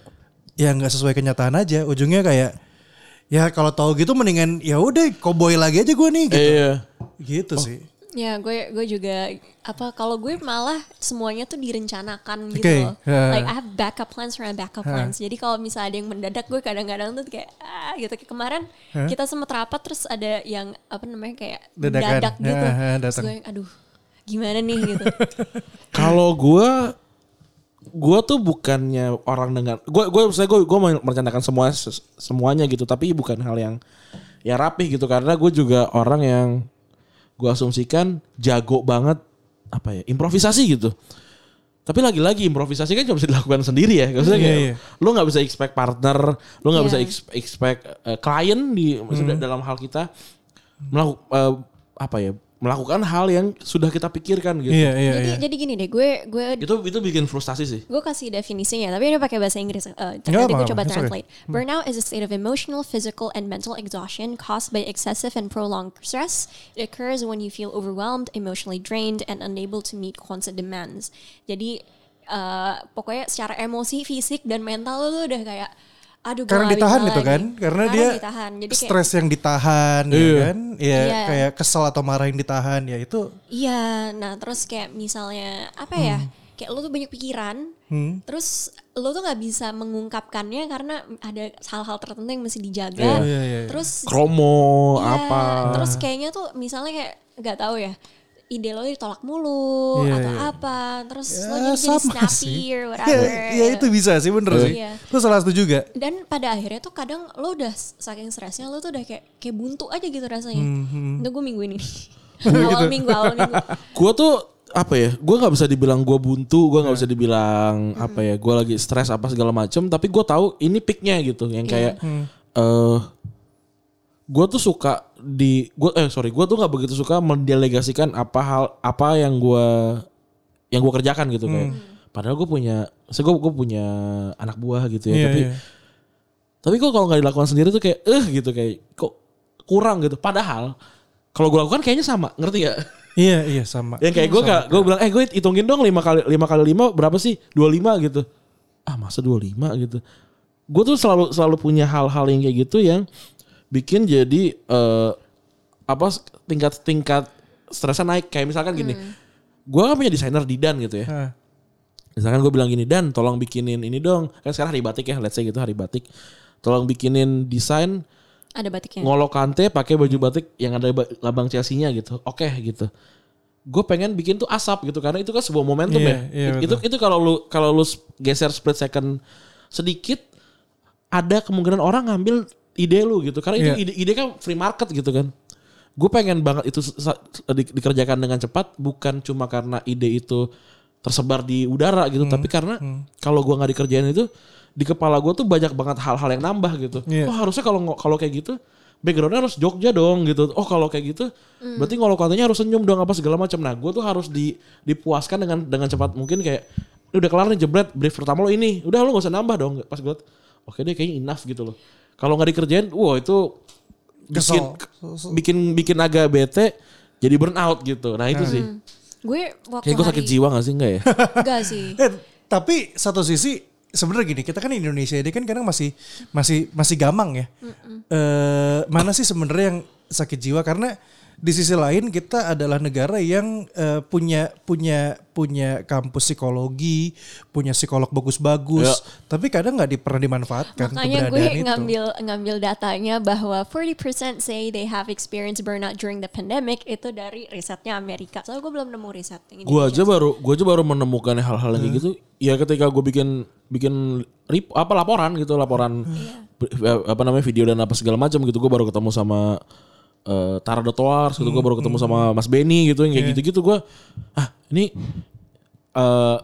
Ya nggak sesuai kenyataan aja. Ujungnya kayak ya kalau tahu gitu mendingan ya udah koboi lagi aja gue nih gitu. Iya. Gitu sih. Ya gue gue juga apa kalau gue malah semuanya tuh direncanakan gitu Oke, loh. Like I have backup plans for my backup plans. Jadi kalau misalnya ada yang mendadak gue kadang-kadang tuh kayak ah gitu kayak kemarin kita sempat rapat terus ada yang apa namanya kayak Dadakan. mendadak gitu. Ya, ya, Terus gue yang, aduh gimana nih gitu. (laughs) Kalau gue gue tuh bukannya orang dengan gue gue saya gue gue merencanakan semua semuanya gitu tapi bukan hal yang ya rapih gitu karena gue juga orang yang gue asumsikan jago banget apa ya improvisasi gitu tapi lagi-lagi improvisasi kan cuma bisa dilakukan sendiri ya maksudnya Iya, kayak iya. lu nggak bisa expect partner lu nggak Iya. bisa ex- expect eh, klien di maksudnya Hmm. dalam hal kita melakukan apa ya melakukan hal yang sudah kita pikirkan gitu Iya iya jadi iya. jadi gini deh gue gue itu itu bikin frustasi sih Gue kasih definisinya, tapi ini pakai bahasa Inggris. Uh, Nggak nanti gue coba it's okay. translate. Burnout is a state of emotional, physical, and mental exhaustion caused by excessive and prolonged stress. It occurs when you feel overwhelmed, emotionally drained, and unable to meet constant demands. Jadi uh, pokoknya secara emosi, fisik, dan mental lo tuh udah kayak, aduh gue Karena ditahan gitu lagi. kan, karena dia ditahan. Jadi kayak, stres yang ditahan ya Iya. kan, ya Iya. kayak kesel atau marah yang ditahan ya itu Iya, nah terus kayak misalnya apa ya? Hmm. Kayak lo tuh banyak pikiran, terus lo tuh nggak bisa mengungkapkannya karena ada hal-hal tertentu yang mesti dijaga. Iya, iya, iya. Terus kromo iya, apa Terus kayaknya tuh misalnya kayak nggak tahu ya, ide lo ditolak mulu Iya, atau iya. apa, terus lo ya, jadi, snappy sih. or Ya, whatever. ya itu bisa sih bener sih. Iya. Itu salah satu juga. Dan pada akhirnya tuh kadang lo udah saking stresnya lo tuh udah kayak kayak buntu aja gitu rasanya. Hmm, Itu gue minggu ini. (laughs) Gitu. awal minggu, awal minggu. gue tuh apa ya gue nggak bisa dibilang gue buntu gue nggak bisa dibilang apa ya gue lagi stres apa segala macem tapi gue tahu ini peaknya gitu yang kayak eh gue tuh suka di gue eh sorry gue tuh nggak begitu suka mendelegasikan apa hal apa yang gue yang gue kerjakan gitu kayak padahal gue punya saya gue gue punya anak buah gitu ya Iya, tapi iya. tapi kok kalau nggak dilakukan sendiri tuh kayak eh gitu kayak kok kurang gitu padahal kalau gue lakukan kayaknya sama ngerti gak Iya iya sama. yang kayak gue gak, gue bilang, eh gue hitungin dong lima kali lima kali lima berapa sih? Dua lima gitu. Ah masa dua lima gitu. Gue tuh selalu selalu punya hal-hal yang kayak gitu yang bikin jadi eh apa tingkat tingkat stresnya naik. Kayak misalkan gini, gue kan punya desainer di Dan gitu ya. Hah. Misalkan gue bilang gini, Dan tolong bikinin ini dong. Kan sekarang hari batik ya, let's say gitu hari batik. Tolong bikinin desain Ada batiknya. Ngolo Kante pakai baju batik yang ada ba- lambang Chelsea-nya gitu. Oke gitu. Gue pengen bikin tuh asap gitu karena itu kan sebuah momentum Iya, ya. It- itu itu kalau lu kalau lu geser split second sedikit ada kemungkinan orang ngambil ide lu gitu. Karena itu Iya. ide ide kan free market gitu kan. Gue pengen banget itu sa- di- dikerjakan dengan cepat bukan cuma karena ide itu tersebar di udara gitu, Hmm, tapi karena kalau gua nggak dikerjain itu di kepala gue tuh banyak banget hal-hal yang nambah gitu. Iya. Oh harusnya kalau kalau kayak gitu backgroundnya harus Jogja dong gitu. Oh kalau kayak gitu berarti kalau katanya harus senyum dong apa segala macam. Nah gue tuh harus di, dipuaskan dengan dengan cepat mungkin kayak "Ini udah kelar nih jebret brief pertama lo ini. Udah lo gak usah nambah dong. Pas gue oke deh kayaknya enough gitu loh. Kalau nggak dikerjain, wah itu bikin Kesel. bikin bikin agak bete jadi burnout gitu. Nah itu sih. Gue waktu Kayak gue sakit hari- jiwa gak sih enggak ya? (laughs) Enggak sih. (laughs) Eh, tapi satu sisi sebenarnya gini, kita kan di Indonesia ini kan kadang masih masih masih gamang ya. Eh mana sih sebenarnya yang sakit jiwa karena di sisi lain kita adalah negara yang eh, punya punya punya kampus psikologi, punya psikolog bagus-bagus, tapi kadang nggak pernah dimanfaatkan Makanya gue keberadaan itu. ngambil ngambil datanya bahwa 40% say they have experienced burnout during the pandemic itu dari risetnya Amerika. Soalnya gue belum nemu riset yang Gue aja baru gue aja baru menemukan hal-hal yang kayak gitu. Ya ketika gue bikin bikin rip, apa laporan gitu, laporan ber- apa namanya video dan apa segala macam gitu. Gue baru ketemu sama eh, Tara Dotoars gitu. Gue baru ketemu sama Mas Benny gitu yang kayak gitu-gitu. Gue ah ini eh,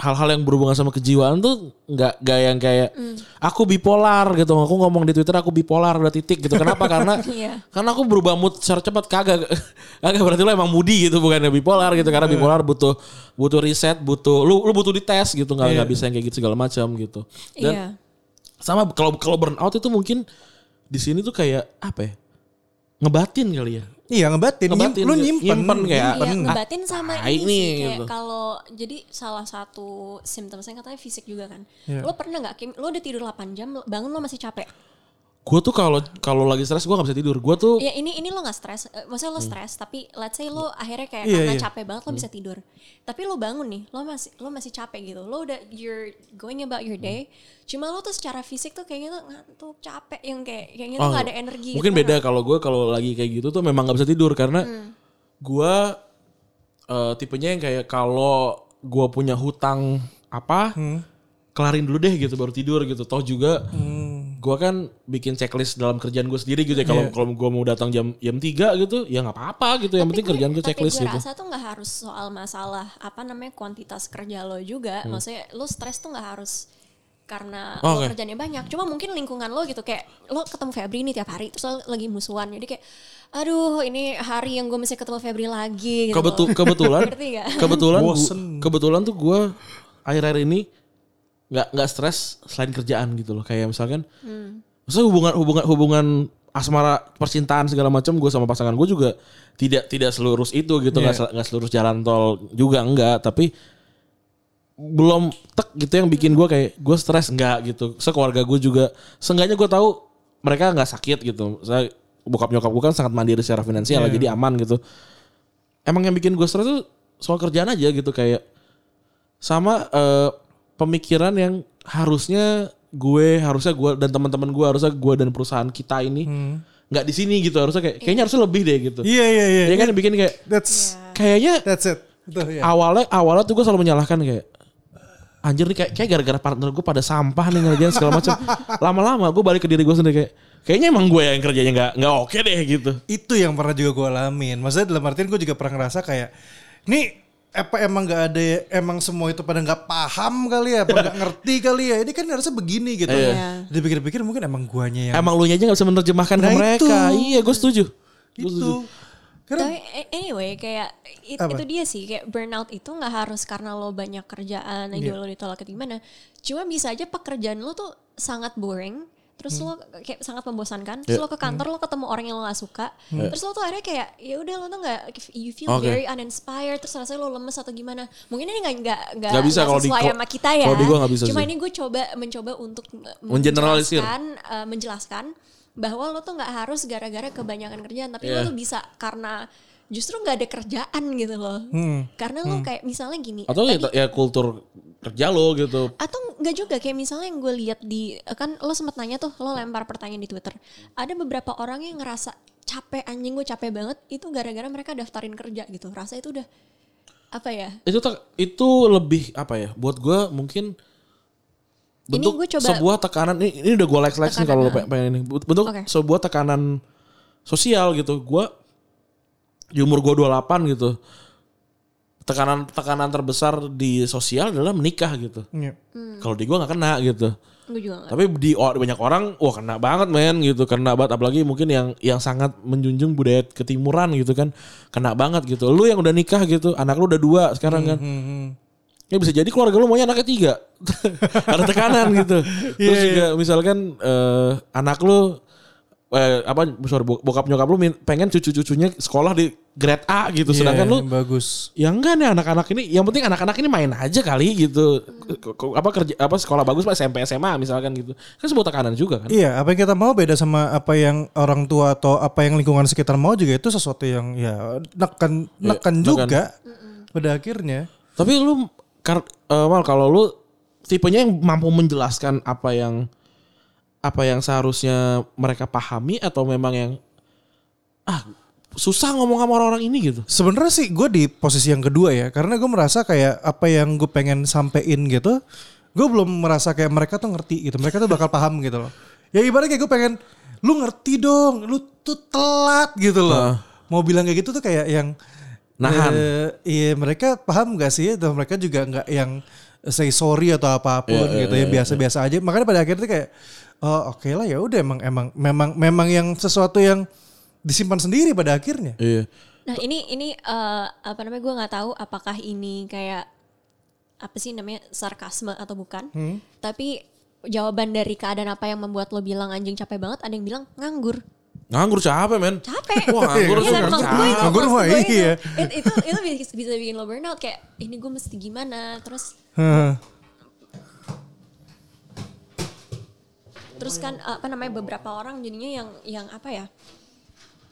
hal-hal yang berhubungan sama kejiwaan tuh nggak nggak yang kayak aku bipolar gitu. Aku ngomong di Twitter aku bipolar udah titik gitu. Kenapa? Karena (laughs) Iya. karena aku berubah mood secara cepat kagak (laughs) kagak berarti lo emang moody gitu bukannya bipolar gitu karena bipolar butuh butuh riset butuh lu lu butuh dites gitu nggak nggak bisa yang kayak gitu segala macam gitu dan Iya. sama kalau kalau burnout itu mungkin di sini tuh kayak apa ya ngebatin kali ya Iya ngebatin, nyim- Ngebatin, lu gitu. nyimpen, Nyimpen kayak- Iya, Ah, ngebatin sama tai ini nih, sih kayak gitu. kalau jadi salah satu simptomnya katanya fisik juga kan. Iya. Lo pernah nggak Kim, lo udah tidur 8 jam, bangun lo masih capek. Gue tuh kalau kalau lagi stres gue nggak bisa tidur. Gue tuh Ya ini ini lo nggak stres, Eh, maksudnya lo stres, tapi let's say lo akhirnya kayak Iya, karena iya. capek banget lo bisa tidur. Tapi lo bangun nih, lo masih lo masih capek gitu. Lo udah you're going about your day. Cuma lo tuh secara fisik tuh kayaknya tuh ngantuk, capek yang kayak kayaknya tuh Oh, gak ada energi. Mungkin gitu, beda kalau gue kalau lagi kayak gitu tuh memang nggak bisa tidur karena Hmm. gue eh, tipenya yang kayak kalau gue punya hutang apa Hmm. kelarin dulu deh gitu baru tidur gitu. Toh juga Hmm. Gue kan bikin checklist dalam kerjaan gue sendiri gitu ya. Kalau Iya. kalau gue mau datang jam jam 3 gitu ya nggak apa-apa gitu. Yang penting kerjaan gue checklist tapi gue gitu. rasa tuh nggak harus soal masalah apa namanya kuantitas kerja lo juga. Hmm. Maksudnya lo stres tuh nggak harus karena Oh, lo kerjanya banyak. Cuma mungkin lingkungan lo gitu kayak lo ketemu Febri nih tiap hari terus lo lagi musuhan. Jadi kayak aduh ini hari yang gue mesti ketemu Febri lagi gitu. Kebetul kebetulan (laughs) kebetulan kebetulan tuh gue akhir-akhir ini nggak nggak stres selain kerjaan gitu loh. Kayak misalkan maksudnya hubungan hubungan hubungan asmara percintaan segala macam gue sama pasangan gue juga tidak tidak selurus itu gitu. Nggak Iya. sel- nggak selurus jalan tol juga enggak tapi belum tek gitu yang bikin gue kayak gue stres enggak gitu. Sekeluarga gue juga seenggaknya gue tahu mereka nggak sakit gitu. Saya bokap nyokap gue kan sangat mandiri secara finansial Iya. jadi aman gitu. Emang yang bikin gue stres tuh soal kerjaan aja gitu kayak sama eh, pemikiran yang harusnya gue harusnya gue dan teman-teman gue harusnya gue dan perusahaan kita ini nggak di sini gitu harusnya kayak kayaknya harusnya lebih deh gitu Hmm. Iya iya iya. ya kan yang bikin kayak That's kayaknya that's it. Tuh, ya. awalnya awalnya tuh gue selalu menyalahkan kayak anjir nih kayak kayak gara-gara partner gue pada sampah nih ngerjain segala macam (laughs) lama-lama gue balik ke diri gue sendiri kayak kayaknya emang gue yang kerjanya nggak nggak oke deh gitu itu yang pernah juga gue alamin. Maksudnya dalam artian gue juga pernah ngerasa kayak, nih apa emang nggak ada emang semua itu pada nggak paham kali ya, apa nggak (laughs) ngerti kali ya? Ini kan harusnya begini gitu. Iya. Dipikir-pikir mungkin emang guanya yang emang lu nya aja nggak bisa menerjemahkan Nah, ke mereka itu. iya gue setuju Gua setuju. gitu. Karena Tapi anyway kayak it- Apa? itu dia sih kayak burnout itu nggak harus karena lo banyak kerjaan Iya. aja lo ditolak atau gimana. Cuma bisa aja pekerjaan lo tuh sangat boring. Terus Hmm. lo kayak sangat membosankan. Terus lo ke kantor lo ketemu orang yang lo gak suka. Terus lo tuh akhirnya kayak ya udah lo tuh nggak you feel Oke. very uninspired. Terus rasanya lo lemes atau gimana. Mungkin ini nggak nggak nggak bisa kalau di- sama kita ya. di gua nggak bisa Cuma sih. ini gue coba mencoba untuk menjelaskan, uh, menjelaskan bahwa lo tuh nggak harus gara-gara kebanyakan kerjaan tapi Iya. lo tuh bisa karena justru nggak ada kerjaan gitu loh. Karena lo kayak misalnya gini atau ya, tadi- ya kultur kerja lo gitu. Atau nggak juga kayak misalnya yang gue lihat di kan lo sempat nanya tuh lo lempar pertanyaan di twitter. Ada beberapa orang yang ngerasa capek anjing gue capek banget itu gara-gara mereka daftarin kerja gitu. Rasa itu udah apa ya? Itu tak itu lebih apa ya buat gue mungkin Ini bentuk gua coba- sebuah tekanan ini, ini udah gue like like nih kalau lo ah. pe- pengen ini. Bentuk Oke. sebuah tekanan sosial gitu. Gue di umur gue 28 gitu tekanan tekanan terbesar di sosial adalah menikah gitu. Iya. kalau di gue nggak kena gitu. Juga tapi di o- banyak orang wah kena banget men gitu. Kena banget apalagi mungkin yang yang sangat menjunjung budaya ketimuran gitu kan. Kena banget gitu. Lu yang udah nikah gitu anak lu udah dua sekarang kan. Hmm, ya bisa jadi keluarga lu maunya anaknya tiga. (laughs) Ada tekanan gitu. Terus Iya, juga misalkan eh, anak lu eh, apa sorry, bo- bokap nyokap lu pengen cucu-cucunya sekolah di grade A gitu sedangkan Iya, lu bagus. ya enggak nih anak-anak ini yang penting anak-anak ini main aja kali gitu apa kerja apa sekolah bagus pak SMP SMA misalkan gitu kan sebuah tekanan juga kan Iya, apa yang kita mau beda sama apa yang orang tua atau apa yang lingkungan sekitar mau juga itu sesuatu yang ya nekan Iya, nekan nekan. juga pada akhirnya. Tapi lu kar, eh, mal kalau lu tipenya yang mampu menjelaskan apa yang apa yang seharusnya mereka pahami atau memang yang ah susah ngomong sama orang-orang ini gitu. Sebenarnya sih gue di posisi yang kedua ya, karena gue merasa kayak apa yang gue pengen sampein gitu, gue belum merasa kayak mereka tuh ngerti gitu, mereka tuh bakal paham gitu loh. Ya ibaratnya kayak gue pengen, lu ngerti dong, lu tuh telat gitu loh. Mau bilang kayak gitu tuh kayak yang Nahan. eh, iya mereka paham gak sih? Dan mereka juga nggak yang say sorry atau apa pun Iya, iya, gitu ya biasa-biasa aja. Makanya pada akhirnya kayak, oh oke lah ya udah emang emang memang memang yang sesuatu yang disimpan sendiri pada akhirnya. Iya. Nah ini ini eh, apa namanya gue nggak tahu apakah ini kayak apa sih namanya sarkasme atau bukan. Tapi jawaban dari keadaan apa yang membuat lo bilang anjing capek banget, ada yang bilang nganggur. Nganggur capek men. Capek. Wah nganggur Iya tuh kan itu, Nganggur mah gue itu. iya. It- itu itu bisa, bisa bikin lo burnout kayak ini gue mesti gimana terus terus kan apa namanya beberapa orang jadinya yang yang apa ya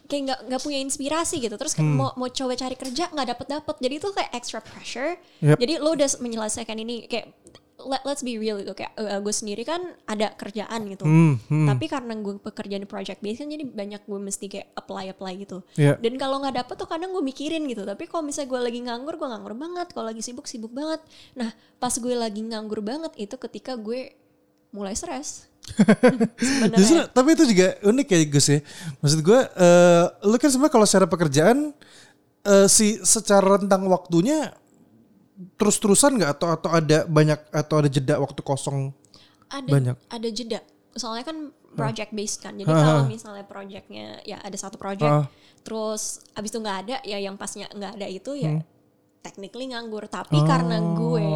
kayak nggak nggak punya inspirasi gitu. Terus Hmm. mau mau coba cari kerja nggak dapet dapet jadi itu kayak extra pressure. Yep. jadi lo udah menyelesaikan ini kayak let, let's be real gitu. Kayak gue sendiri kan ada kerjaan gitu. Hmm, hmm. tapi karena gue pekerjaan project based kan jadi banyak gue mesti kayak apply apply gitu. Iya. dan kalau nggak dapet tuh kadang gue mikirin gitu. Tapi kalau misalnya gue lagi nganggur gue nganggur banget. Kalau lagi sibuk sibuk banget. Nah pas gue lagi nganggur banget itu ketika gue mulai stres Justru, tapi itu juga unik ya Gus ya. Maksud gue, eh lu kan sebenarnya kalau secara pekerjaan, eh si secara rentang waktunya terus-terusan nggak atau atau ada banyak atau ada jeda waktu kosong? ada Banyak. ada jeda soalnya kan project based kan jadi kalau misalnya projectnya ya ada satu project Hah. terus abis itu nggak ada ya yang pasnya nggak ada itu ya Hmm. Technically nganggur tapi karena gue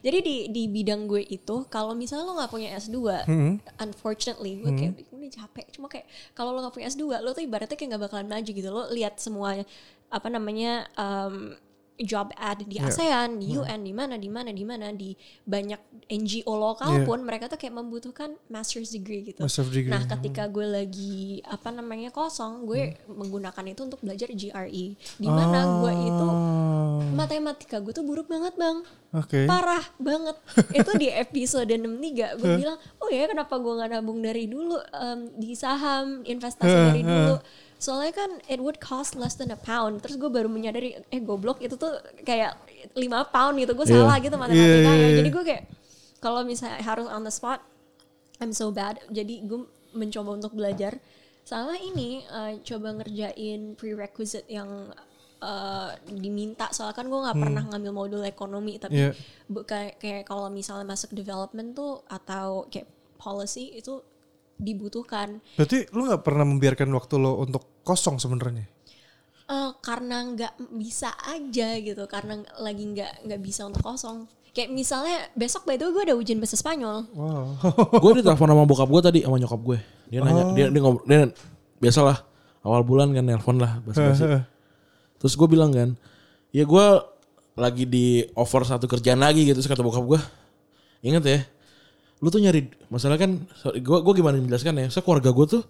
jadi di di bidang gue itu kalau misalnya lo nggak punya S2 Hmm. unfortunately gue kayak gue udah capek. Cuma kayak kalau lo nggak punya S2 lo tuh ibaratnya kayak nggak bakalan maju gitu. Lo lihat semua apa namanya um, job ad di Yeah. ASEAN, di UN, di mana, di mana, di mana, di banyak NGO lokal Yeah. pun mereka tuh kayak membutuhkan master's degree gitu. Master's degree. Nah, ketika gue lagi apa namanya kosong, gue Hmm. menggunakan itu untuk belajar GRE. Di mana gue itu Oh, matematika gue tuh buruk banget, Bang. Oke. Parah banget. (laughs) itu di episode 63 gue bilang, "Oh ya, kenapa gue nggak nabung dari dulu em, di saham, investasi dari dulu?" Soalnya kan it would cost less than a pound. Terus gue baru menyadari, eh goblok itu tuh kayak 5 pound gitu. Gue Iya. salah gitu matematika Iya, iya, ya. iya. Jadi gue kayak kalau misalnya harus on the spot, I'm so bad. Jadi gue mencoba untuk belajar. Sama ini eh, coba ngerjain prerequisite yang eh, diminta. Soalnya kan gue nggak pernah ngambil modul ekonomi, tapi bu- kayak kayak kalau misalnya masuk development tuh atau kayak policy itu dibutuhkan. Berarti lu nggak pernah membiarkan waktu lo untuk kosong sebenarnya? Eh, karena nggak bisa aja gitu, karena lagi nggak nggak bisa untuk kosong. Kayak misalnya besok by the way gue ada ujian bahasa Spanyol. Wow. gue ditelepon sama bokap gue tadi sama nyokap gue. Dia nanya, Oh. dia dia ngobrol, dia biasalah awal bulan kan nelpon lah basa-basi. Terus gue bilang kan, ya gue lagi di offer satu kerjaan lagi gitu. Terus kata bokap gue, inget ya, lu tuh nyari masalah kan, gue gue gimana menjelaskan ya? Saya keluarga gue tuh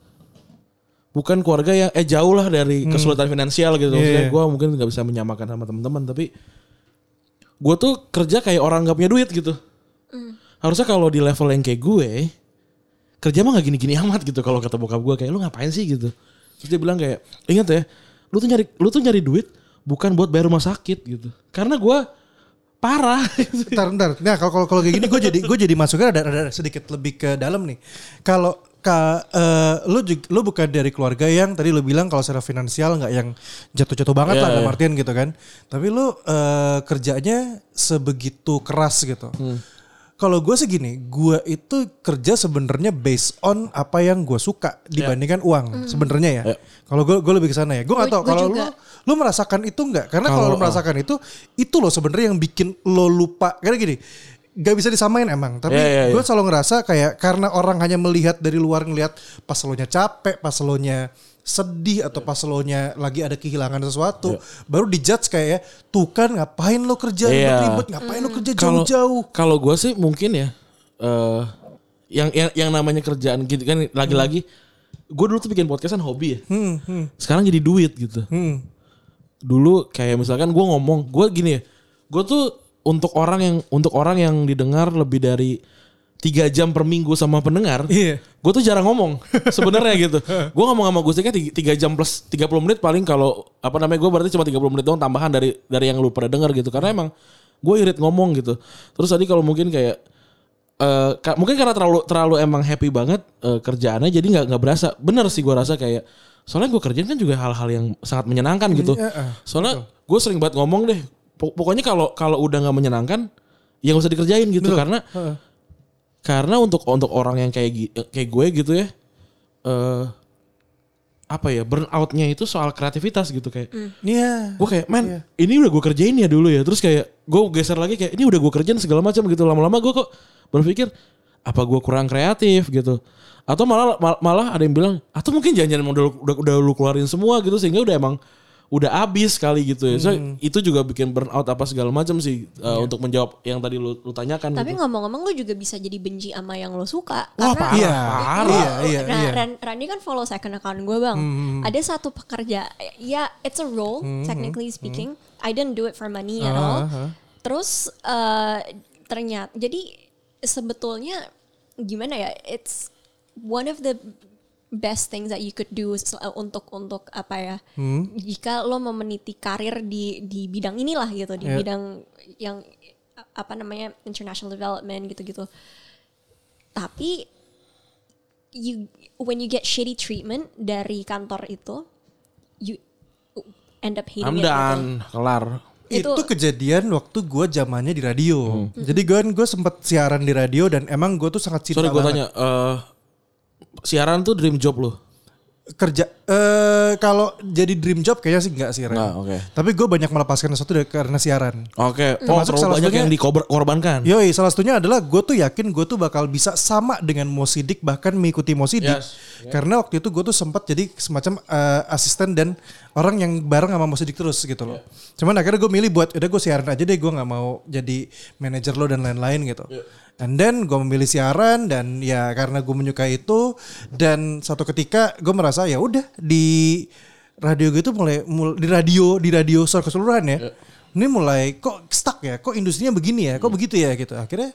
bukan keluarga yang eh jauh lah dari kesulitan finansial gitu. Maksudnya Iya. gue mungkin nggak bisa menyamakan sama teman-teman, tapi gue tuh kerja kayak orang nggak punya duit gitu. Harusnya kalau di level yang kayak gue, kerja mah nggak gini-gini amat gitu kalau kata bokap gue kayak lu ngapain sih gitu. Terus dia bilang kayak ingat ya, lu tuh nyari lu tuh nyari duit bukan buat bayar rumah sakit gitu. Karena gue parah. Bentar, bentar. Nah kalau kalau kalau kayak gini gue jadi gue jadi masuknya ada, ada sedikit lebih ke dalam nih. Kalau ka, eh, lu juga, lu bukan dari keluarga yang tadi lu bilang kalau secara finansial nggak yang jatuh-jatuh banget Iya, lah dalam iya. artian gitu kan. Tapi lu eh, kerjanya sebegitu keras gitu. Hmm. Kalau gue sih gini, gue itu kerja sebenarnya based on apa yang gue suka dibandingkan uang sebenarnya ya. Iya. Kalau gue gue lebih ke sana ya. Gue nggak tahu gua kalau lu juga. lu merasakan itu nggak? Karena kalau lu merasakan itu, itu loh sebenarnya yang bikin lo lupa. Karena gini, gak bisa disamain emang. Tapi Iya, iya, iya. gue selalu ngerasa kayak karena orang hanya melihat dari luar ngelihat pas lo nya capek, pas lo nya sedih atau pas lo nya lagi ada kehilangan sesuatu, baru dijudge kayak ya, tuh kan ngapain lo kerja Iya. ribet-ribet, ngapain lo kerja jauh-jauh. kalau gue sih mungkin ya eh yang, yang yang namanya kerjaan gitu kan lagi-lagi gue dulu tuh bikin podcast kan hobi ya. Hmm, hmm, Sekarang jadi duit gitu. hmm. dulu kayak misalkan gue ngomong gue gini ya gue tuh untuk orang yang untuk orang yang didengar lebih dari tiga jam per minggu sama pendengar Iya. gue tuh jarang ngomong sebenarnya (laughs) gitu. Gue ngomong sama Gustika tiga, tiga jam plus 30 menit paling kalau apa namanya gue berarti cuma 30 menit doang tambahan dari dari yang lu pada denger gitu. Karena emang gue irit ngomong gitu. Terus tadi kalau mungkin kayak eh ka- mungkin karena terlalu terlalu emang happy banget eh, kerjaannya jadi nggak nggak berasa. Bener sih gue rasa kayak soalnya gue kerjain kan juga hal-hal yang sangat menyenangkan gitu. Iya, eh, soalnya gue sering banget ngomong deh Pok- pokoknya kalau kalau udah nggak menyenangkan ya nggak usah dikerjain gitu. Karena Heeh. Karena untuk untuk orang yang kayak kayak gue gitu ya eh apa ya burnoutnya itu soal kreativitas gitu kayak Iya. gue kayak man ini udah gue kerjain ya dulu ya. Terus kayak gue geser lagi kayak ini udah gue kerjain segala macam gitu. Lama-lama gue kok berpikir apa gue kurang kreatif? gitu. Atau malah mal- malah ada yang bilang atau mungkin jangan-jangan udah udah udah lu keluarin semua gitu. Sehingga udah emang udah abis kali gitu ya. So, itu juga bikin burnout apa segala macam sih uh, untuk menjawab yang tadi lu, lu tanyakan Tapi gitu. ngomong-ngomong lu juga bisa jadi benci sama yang lo suka. Wah, karena parah, Iya, parah. iya, iya, Nah, iya. Ran- Randy kan follow second account gue bang. Ada satu pekerja, ya it's a role technically speaking. I didn't do it for money at all. Terus eh, ternyata, jadi sebetulnya gimana ya? It's one of the best things that you could do uh, untuk untuk apa ya? Jika lo mau meniti karir di di bidang inilah gitu, di Yeah. bidang yang apa namanya international development gitu-gitu. Tapi you when you get shitty treatment dari kantor itu you end up hating I'm it gitu. kelar. Itu, Itu- kejadian waktu gue zamannya di radio. Hmm. Jadi gue gue sempet siaran di radio dan emang gue tuh sangat cinta Sorry gue tanya, eh, siaran tuh dream job lu? kerja eh kalau jadi dream job kayaknya sih enggak sih Ren. Nggak, oke. Tapi gue banyak melepaskan sesuatu dari- karena siaran. Oke, oh Termasuk salah banyak satunya- yang dikorbankan. Yoi, salah satunya adalah gue tuh yakin gue tuh bakal bisa sama dengan Mosidik bahkan mengikuti Mosidik. Yes. Karena waktu itu gue tuh sempat jadi semacam eh, asisten dan orang yang bareng sama Mosidik terus gitu loh. Cuman akhirnya gue milih buat udah gue siaran aja deh gue nggak mau jadi manajer lo dan lain-lain gitu. And then gue memilih siaran dan ya karena gue menyukai itu dan suatu ketika gue merasa ya udah di radio gitu mulai, mul- di radio di radio secara keseluruhan ya ini mulai kok stuck ya, kok industrinya begini ya, kok begitu ya gitu. Akhirnya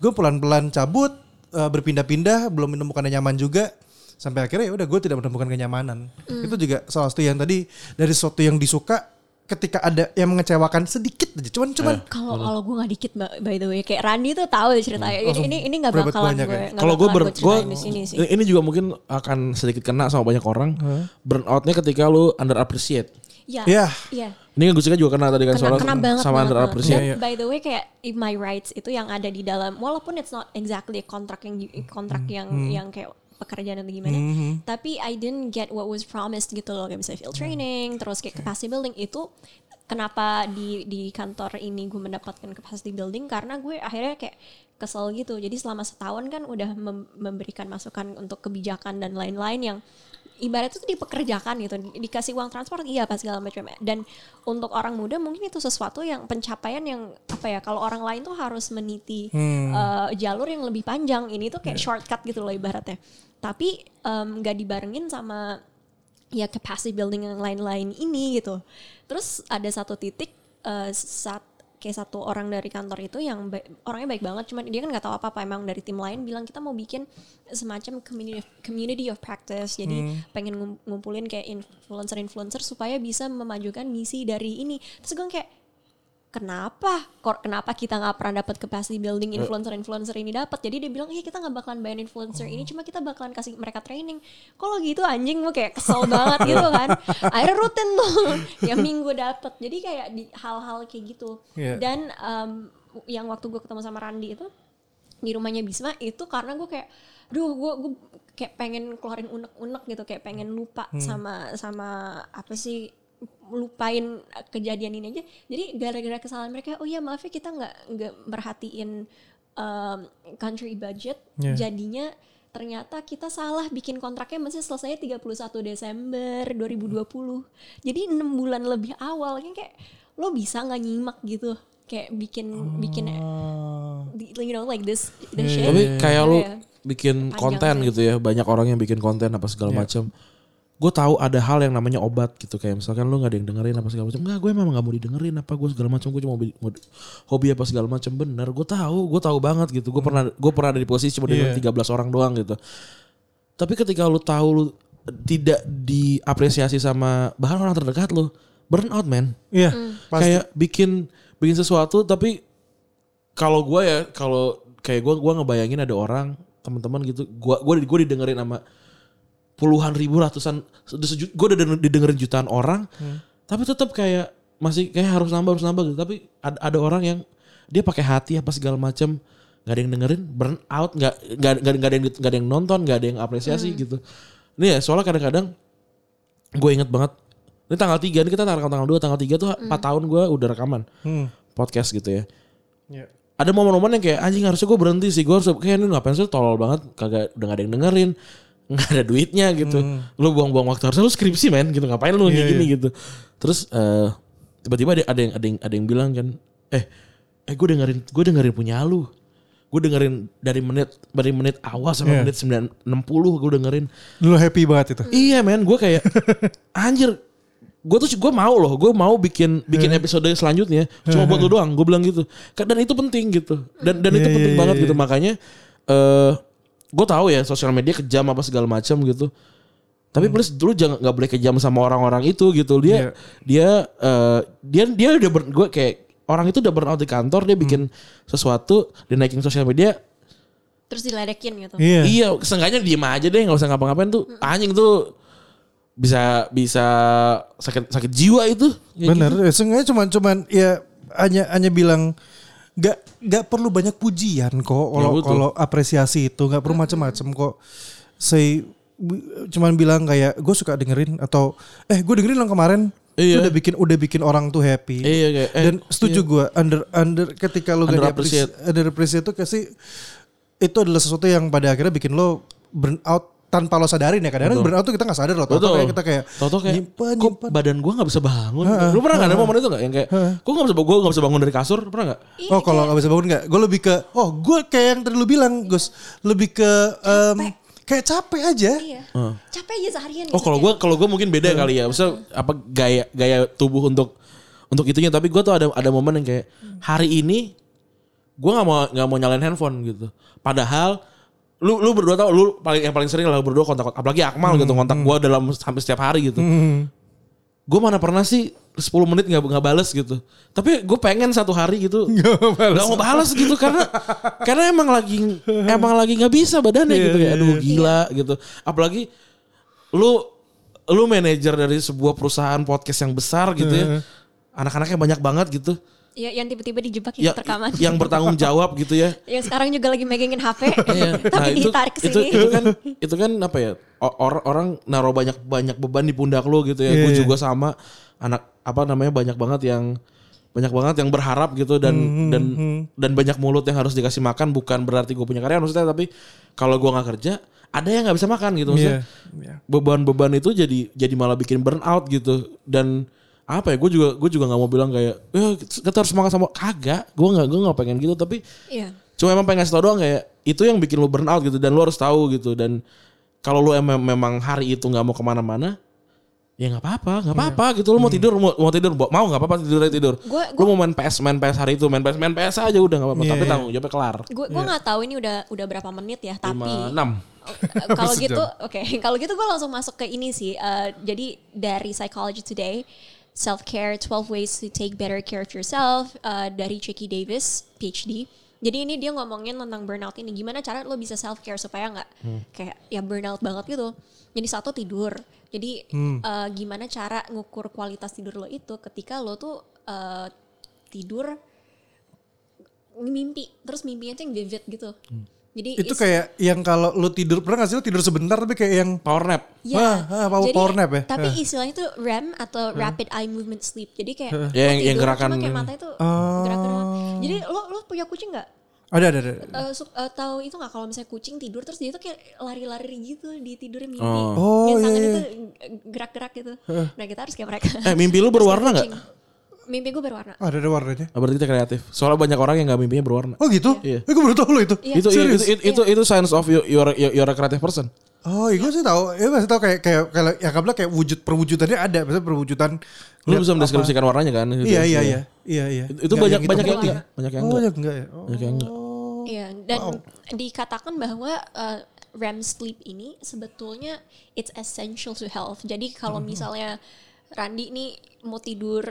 gue pelan-pelan cabut, eh, berpindah-pindah, belum menemukan yang nyaman juga. Sampai akhirnya ya udah gue tidak menemukan kenyamanan. Itu juga salah satu yang tadi dari sesuatu yang disuka ketika ada yang mengecewakan sedikit aja. Cuman cuman Kalau kalau gue nggak dikit by, by the way, kayak Randy tuh tahu ceritanya. Ini ini ini nggak bakalan banyak gue. ya? Kalau gue ber, gue sini sih. ini juga mungkin akan sedikit kena sama banyak orang. Burnoutnya ketika lu under appreciate. Ya, ya iya. Ini gue juga kena tadi kan Kena, soalnya kena banget sama banget, under appreciate. Iya, iya. by the way kayak if my rights itu yang ada di dalam walaupun it's not exactly a kontrak yang kontrak yang yang kayak pekerjaan atau gimana. Tapi I didn't get what was promised gitu loh. Kayak misalnya field training terus kayak capacity building itu kenapa di di kantor ini gue mendapatkan capacity building? Karena gue akhirnya kayak kesel gitu. Jadi selama setahun kan udah mem- memberikan masukan untuk kebijakan dan lain-lain yang ibarat itu dipekerjakan gitu dikasih uang transport iya pas segala macam. Dan untuk orang muda mungkin itu sesuatu yang pencapaian yang apa ya kalau orang lain tuh harus meniti eh, jalur yang lebih panjang. Ini tuh kayak shortcut gitu loh ibaratnya. Tapi nggak dibarengin sama ya capacity building yang lain-lain ini gitu. Terus ada satu titik eh, saat kayak satu orang dari kantor itu yang ba- orangnya baik banget cuman dia kan nggak tahu apa apa emang dari tim lain bilang kita mau bikin semacam community of, community of practice. Jadi pengen ngum- ngumpulin kayak influencer influencer supaya bisa memajukan misi dari ini. Terus gue kayak kenapa kok kenapa kita nggak pernah dapat capacity building influencer influencer ini dapat jadi dia bilang iya kita nggak bakalan bayar influencer ini cuma kita bakalan kasih mereka training. Kalau gitu anjing? Gue kayak kesel (laughs) banget gitu kan. Akhirnya rutin tuh. (laughs) Yang minggu dapat jadi kayak di hal-hal kayak gitu. Iya. dan em, yang waktu gue ketemu sama Randi itu di rumahnya Bisma itu karena gue kayak duh gue gue kayak pengen keluarin unek-unek gitu kayak pengen lupa sama sama apa sih lupain kejadian ini aja jadi gara-gara kesalahan mereka oh ya maaf ya kita nggak nggak merhatiin um, country budget Yeah. jadinya ternyata kita salah bikin kontraknya masih selesai 31 Desember 2020 jadi enam bulan lebih awal kan kayak lo bisa nggak nyimak gitu kayak bikin bikin you know like this the shit Tapi kayak Iya. bikin Panjang konten gitu ya, banyak orang yang bikin konten apa segala Iya. macam. Gue tahu ada hal yang namanya obat gitu kayak misalkan lu nggak ada yang dengerin apa segala macam. Enggak, gue memang nggak mau didengerin apa gue segala macam. Gue cuma hobi, mau- hobi apa segala macam. Bener, gue tahu, gue tahu banget gitu. Gue pernah gue pernah ada di posisi cuma dengerin Iya. 13 orang doang gitu. Tapi ketika lu tahu lu tidak diapresiasi sama bahkan orang terdekat lu, burn out man Iya, pasti. kayak bikin bikin sesuatu tapi kalau gue ya kalau kayak gue gua ngebayangin ada orang teman-teman gitu gue gue gue didengerin sama puluhan ribu ratusan gue udah denger- didengerin jutaan orang tapi tetap kayak masih kayak harus nambah harus nambah gitu. Tapi ada, ada orang yang dia pakai hati apa segala macam nggak ada yang dengerin burn out nggak nggak ada yang nggak ada yang nonton nggak ada yang apresiasi gitu. Ini ya soalnya kadang-kadang gue inget banget ini tanggal 3 ini kita rekam tanggal 2 tanggal 3 tuh 4 tahun gue udah rekaman Hmm. podcast gitu ya. Iya. ada momen-momen yang kayak anjing harusnya gue berhenti sih gue harus kayak ini ngapain sih tolol banget kagak udah gak ada yang dengerin nggak ada duitnya gitu lu buang-buang waktu harusnya lu skripsi men gitu ngapain lu Iya, kayak gini gitu Terus eh, tiba-tiba ada, ada yang ada yang ada yang bilang kan, eh eh gue dengerin gue dengerin punya lu. Gue dengerin dari menit dari menit awal sampai Iya. menit 960 gue dengerin. Lu happy banget itu. Iya men, gue kayak (laughs) anjir. Gue tuh gue mau loh, gue mau bikin bikin episode selanjutnya cuma buat lu (laughs) doang. Gue bilang gitu. Dan itu penting gitu. Dan dan itu Iya, penting iya, banget iya. gitu. Makanya eh gue tahu ya sosial media kejam apa segala macam gitu. Tapi please dulu jangan nggak boleh kejam sama orang-orang itu gitu. Dia Iya. dia eh, dia dia udah ber, gue kayak orang itu udah burnout di kantor dia bikin sesuatu dia naikin sosial media Terus diledekin gitu. Iya. Iya, seenggaknya diem aja deh, nggak usah ngapa-ngapain tuh. Anjing tuh bisa bisa sakit sakit jiwa itu. Kayak Bener, gitu. ya, seenggaknya cuman cuman ya hanya hanya bilang nggak nggak perlu banyak pujian kok kalau betul. kalau apresiasi itu nggak perlu macam-macam kok. Say bi- cuman bilang kayak gue suka dengerin atau eh gue dengerin lo kemarin Iya. Udah bikin udah bikin orang tuh happy. Iya, kayak, eh, Dan setuju gue under under ketika lo gak Under diapresi- under appreciate itu kasih itu adalah sesuatu yang pada akhirnya bikin lo burn out tanpa lo sadarin ya kadang-kadang burn out tuh kita nggak sadar loh tau Betul. kayak kita kayak Tau-tau kayak nyimpen, kok nyimpen. badan gua nggak bisa bangun. Lu pernah nggak ada momen itu nggak yang kayak gua nggak bisa gua nggak bisa bangun dari kasur pernah nggak? Iya, Oh kalau nggak bisa bangun nggak? Gue lebih ke, oh gue kayak yang tadi lu bilang Gus, lebih ke em, kayak capek aja. Iya. Capek aja seharian. Oh gitu, kalau kayak, gua kalau gua mungkin beda kali ya. Misal apa gaya gaya tubuh untuk untuk itunya. Tapi gua tuh ada ada momen yang kayak hari ini gua nggak mau nggak mau nyalain handphone gitu. Padahal lu lu berdua tau lu paling yang paling sering lah berdua kontak apalagi Akmal gitu kontak gua dalam hampir setiap hari gitu. Gue mana pernah sih 10 menit nggak nggak bales gitu. Tapi gue pengen satu hari gitu (laughs) nggak mau balas gitu karena karena emang lagi emang lagi nggak bisa badannya gitu kayak aduh gila gitu. Apalagi lu lu manajer dari sebuah perusahaan podcast yang besar gitu ya. Anak-anaknya banyak banget gitu. Ya, yang tiba-tiba dijebak Ya, ya, rekaman. yang bertanggung jawab gitu ya. (laughs) yang sekarang juga lagi megangin HP. Iya. (laughs) tapi Nah, itu, ditarik ke itu sini. itu kan itu kan apa ya? o- Orang orang naruh banyak banyak beban di pundak lu gitu ya. Iya, Gue iya. juga sama anak apa namanya banyak banget yang banyak banget yang berharap gitu dan Hmm, dan dan banyak mulut yang harus dikasih makan bukan berarti gue punya karya maksudnya tapi kalau gua nggak kerja ada yang nggak bisa makan gitu maksudnya Iya. beban-beban itu jadi jadi malah bikin burnout gitu dan apa ya gue juga gue juga nggak mau bilang kayak eh kita harus semangat sama kagak gue nggak gue nggak pengen gitu tapi Iya. cuma emang pengen ngasih tau doang kayak itu yang bikin lo burnout gitu dan lo harus tahu gitu dan kalau lo emang memang hari itu nggak mau ke mana-mana ya nggak apa-apa nggak apa-apa gitu lo mau tidur mau, mau tidur mau mau nggak apa-apa tidur aja tidur Gua- lo mau main PS main PS hari itu main PS main PS aja udah nggak apa-apa Iya, tapi iya. tanggung jawabnya kelar Gue gue nggak tahu ini udah udah berapa menit ya, tapi lima enam Eh, kalau (laughs) gitu, oke, (laughs) kalau gitu gue langsung masuk ke ini sih. Eh, jadi dari Psychology Today, Self Care 12 Ways to Take Better Care of Yourself eh, dari Chicky Davis, PhD. Jadi ini dia ngomongin tentang burnout ini. Gimana cara lo bisa self care supaya nggak kayak ya burnout banget gitu. Jadi satu tidur. Jadi eh, gimana cara ngukur kualitas tidur lo itu ketika lo tuh eh, tidur mimpi terus mimpinya tuh yang vivid gitu. Jadi Itu is- kayak yang kalau lu tidur pernah gak sih lu tidur sebentar tapi kayak yang power nap Ya, Wah, ah, power- jadi, power nap ya? Tapi Ah. istilahnya tuh REM atau Rapid Eye Movement Sleep. Jadi kayak Ya, lo yang- yang tidur, gerakan- cuma kayak matanya tuh Oh. gerak-gerak. Jadi lo lo punya kucing nggak? ada ada ada. Eh, su- eh, tahu itu nggak kalau misalnya kucing tidur terus dia tuh kayak lari-lari gitu di tidurnya mimpi. Oh, yang iya, tangannya iya. tuh gerak-gerak gitu. Nah kita harus kayak mereka. eh mimpi lu (laughs) berwarna nggak. Mimpi gue berwarna. Ada ada warnanya. Ah, berarti kita kreatif soalnya banyak orang yang nggak mimpinya berwarna Oh gitu? Iya. Eh, gue baru tahu lo itu. Iya. itu, itu, Serius? itu itu itu signs of you you're you're a creative person Oh, iya gue sih tahu. Ya masih tahu kayak kayak kayak ya kabel kayak wujud perwujudannya ada, misalnya perwujudan. lu bisa mendeskripsikan warnanya kan gitu. Iya iya iya. Iya iya. itu, itu banyak yang banyak yang enggak banyak yang putih. Oh, enggak banyak enggak ya? Oh. banyak yang enggak Iya, dan dikatakan bahwa uh, REM sleep ini sebetulnya it's essential to health. Jadi kalau Hmm. misalnya Randi nih mau tidur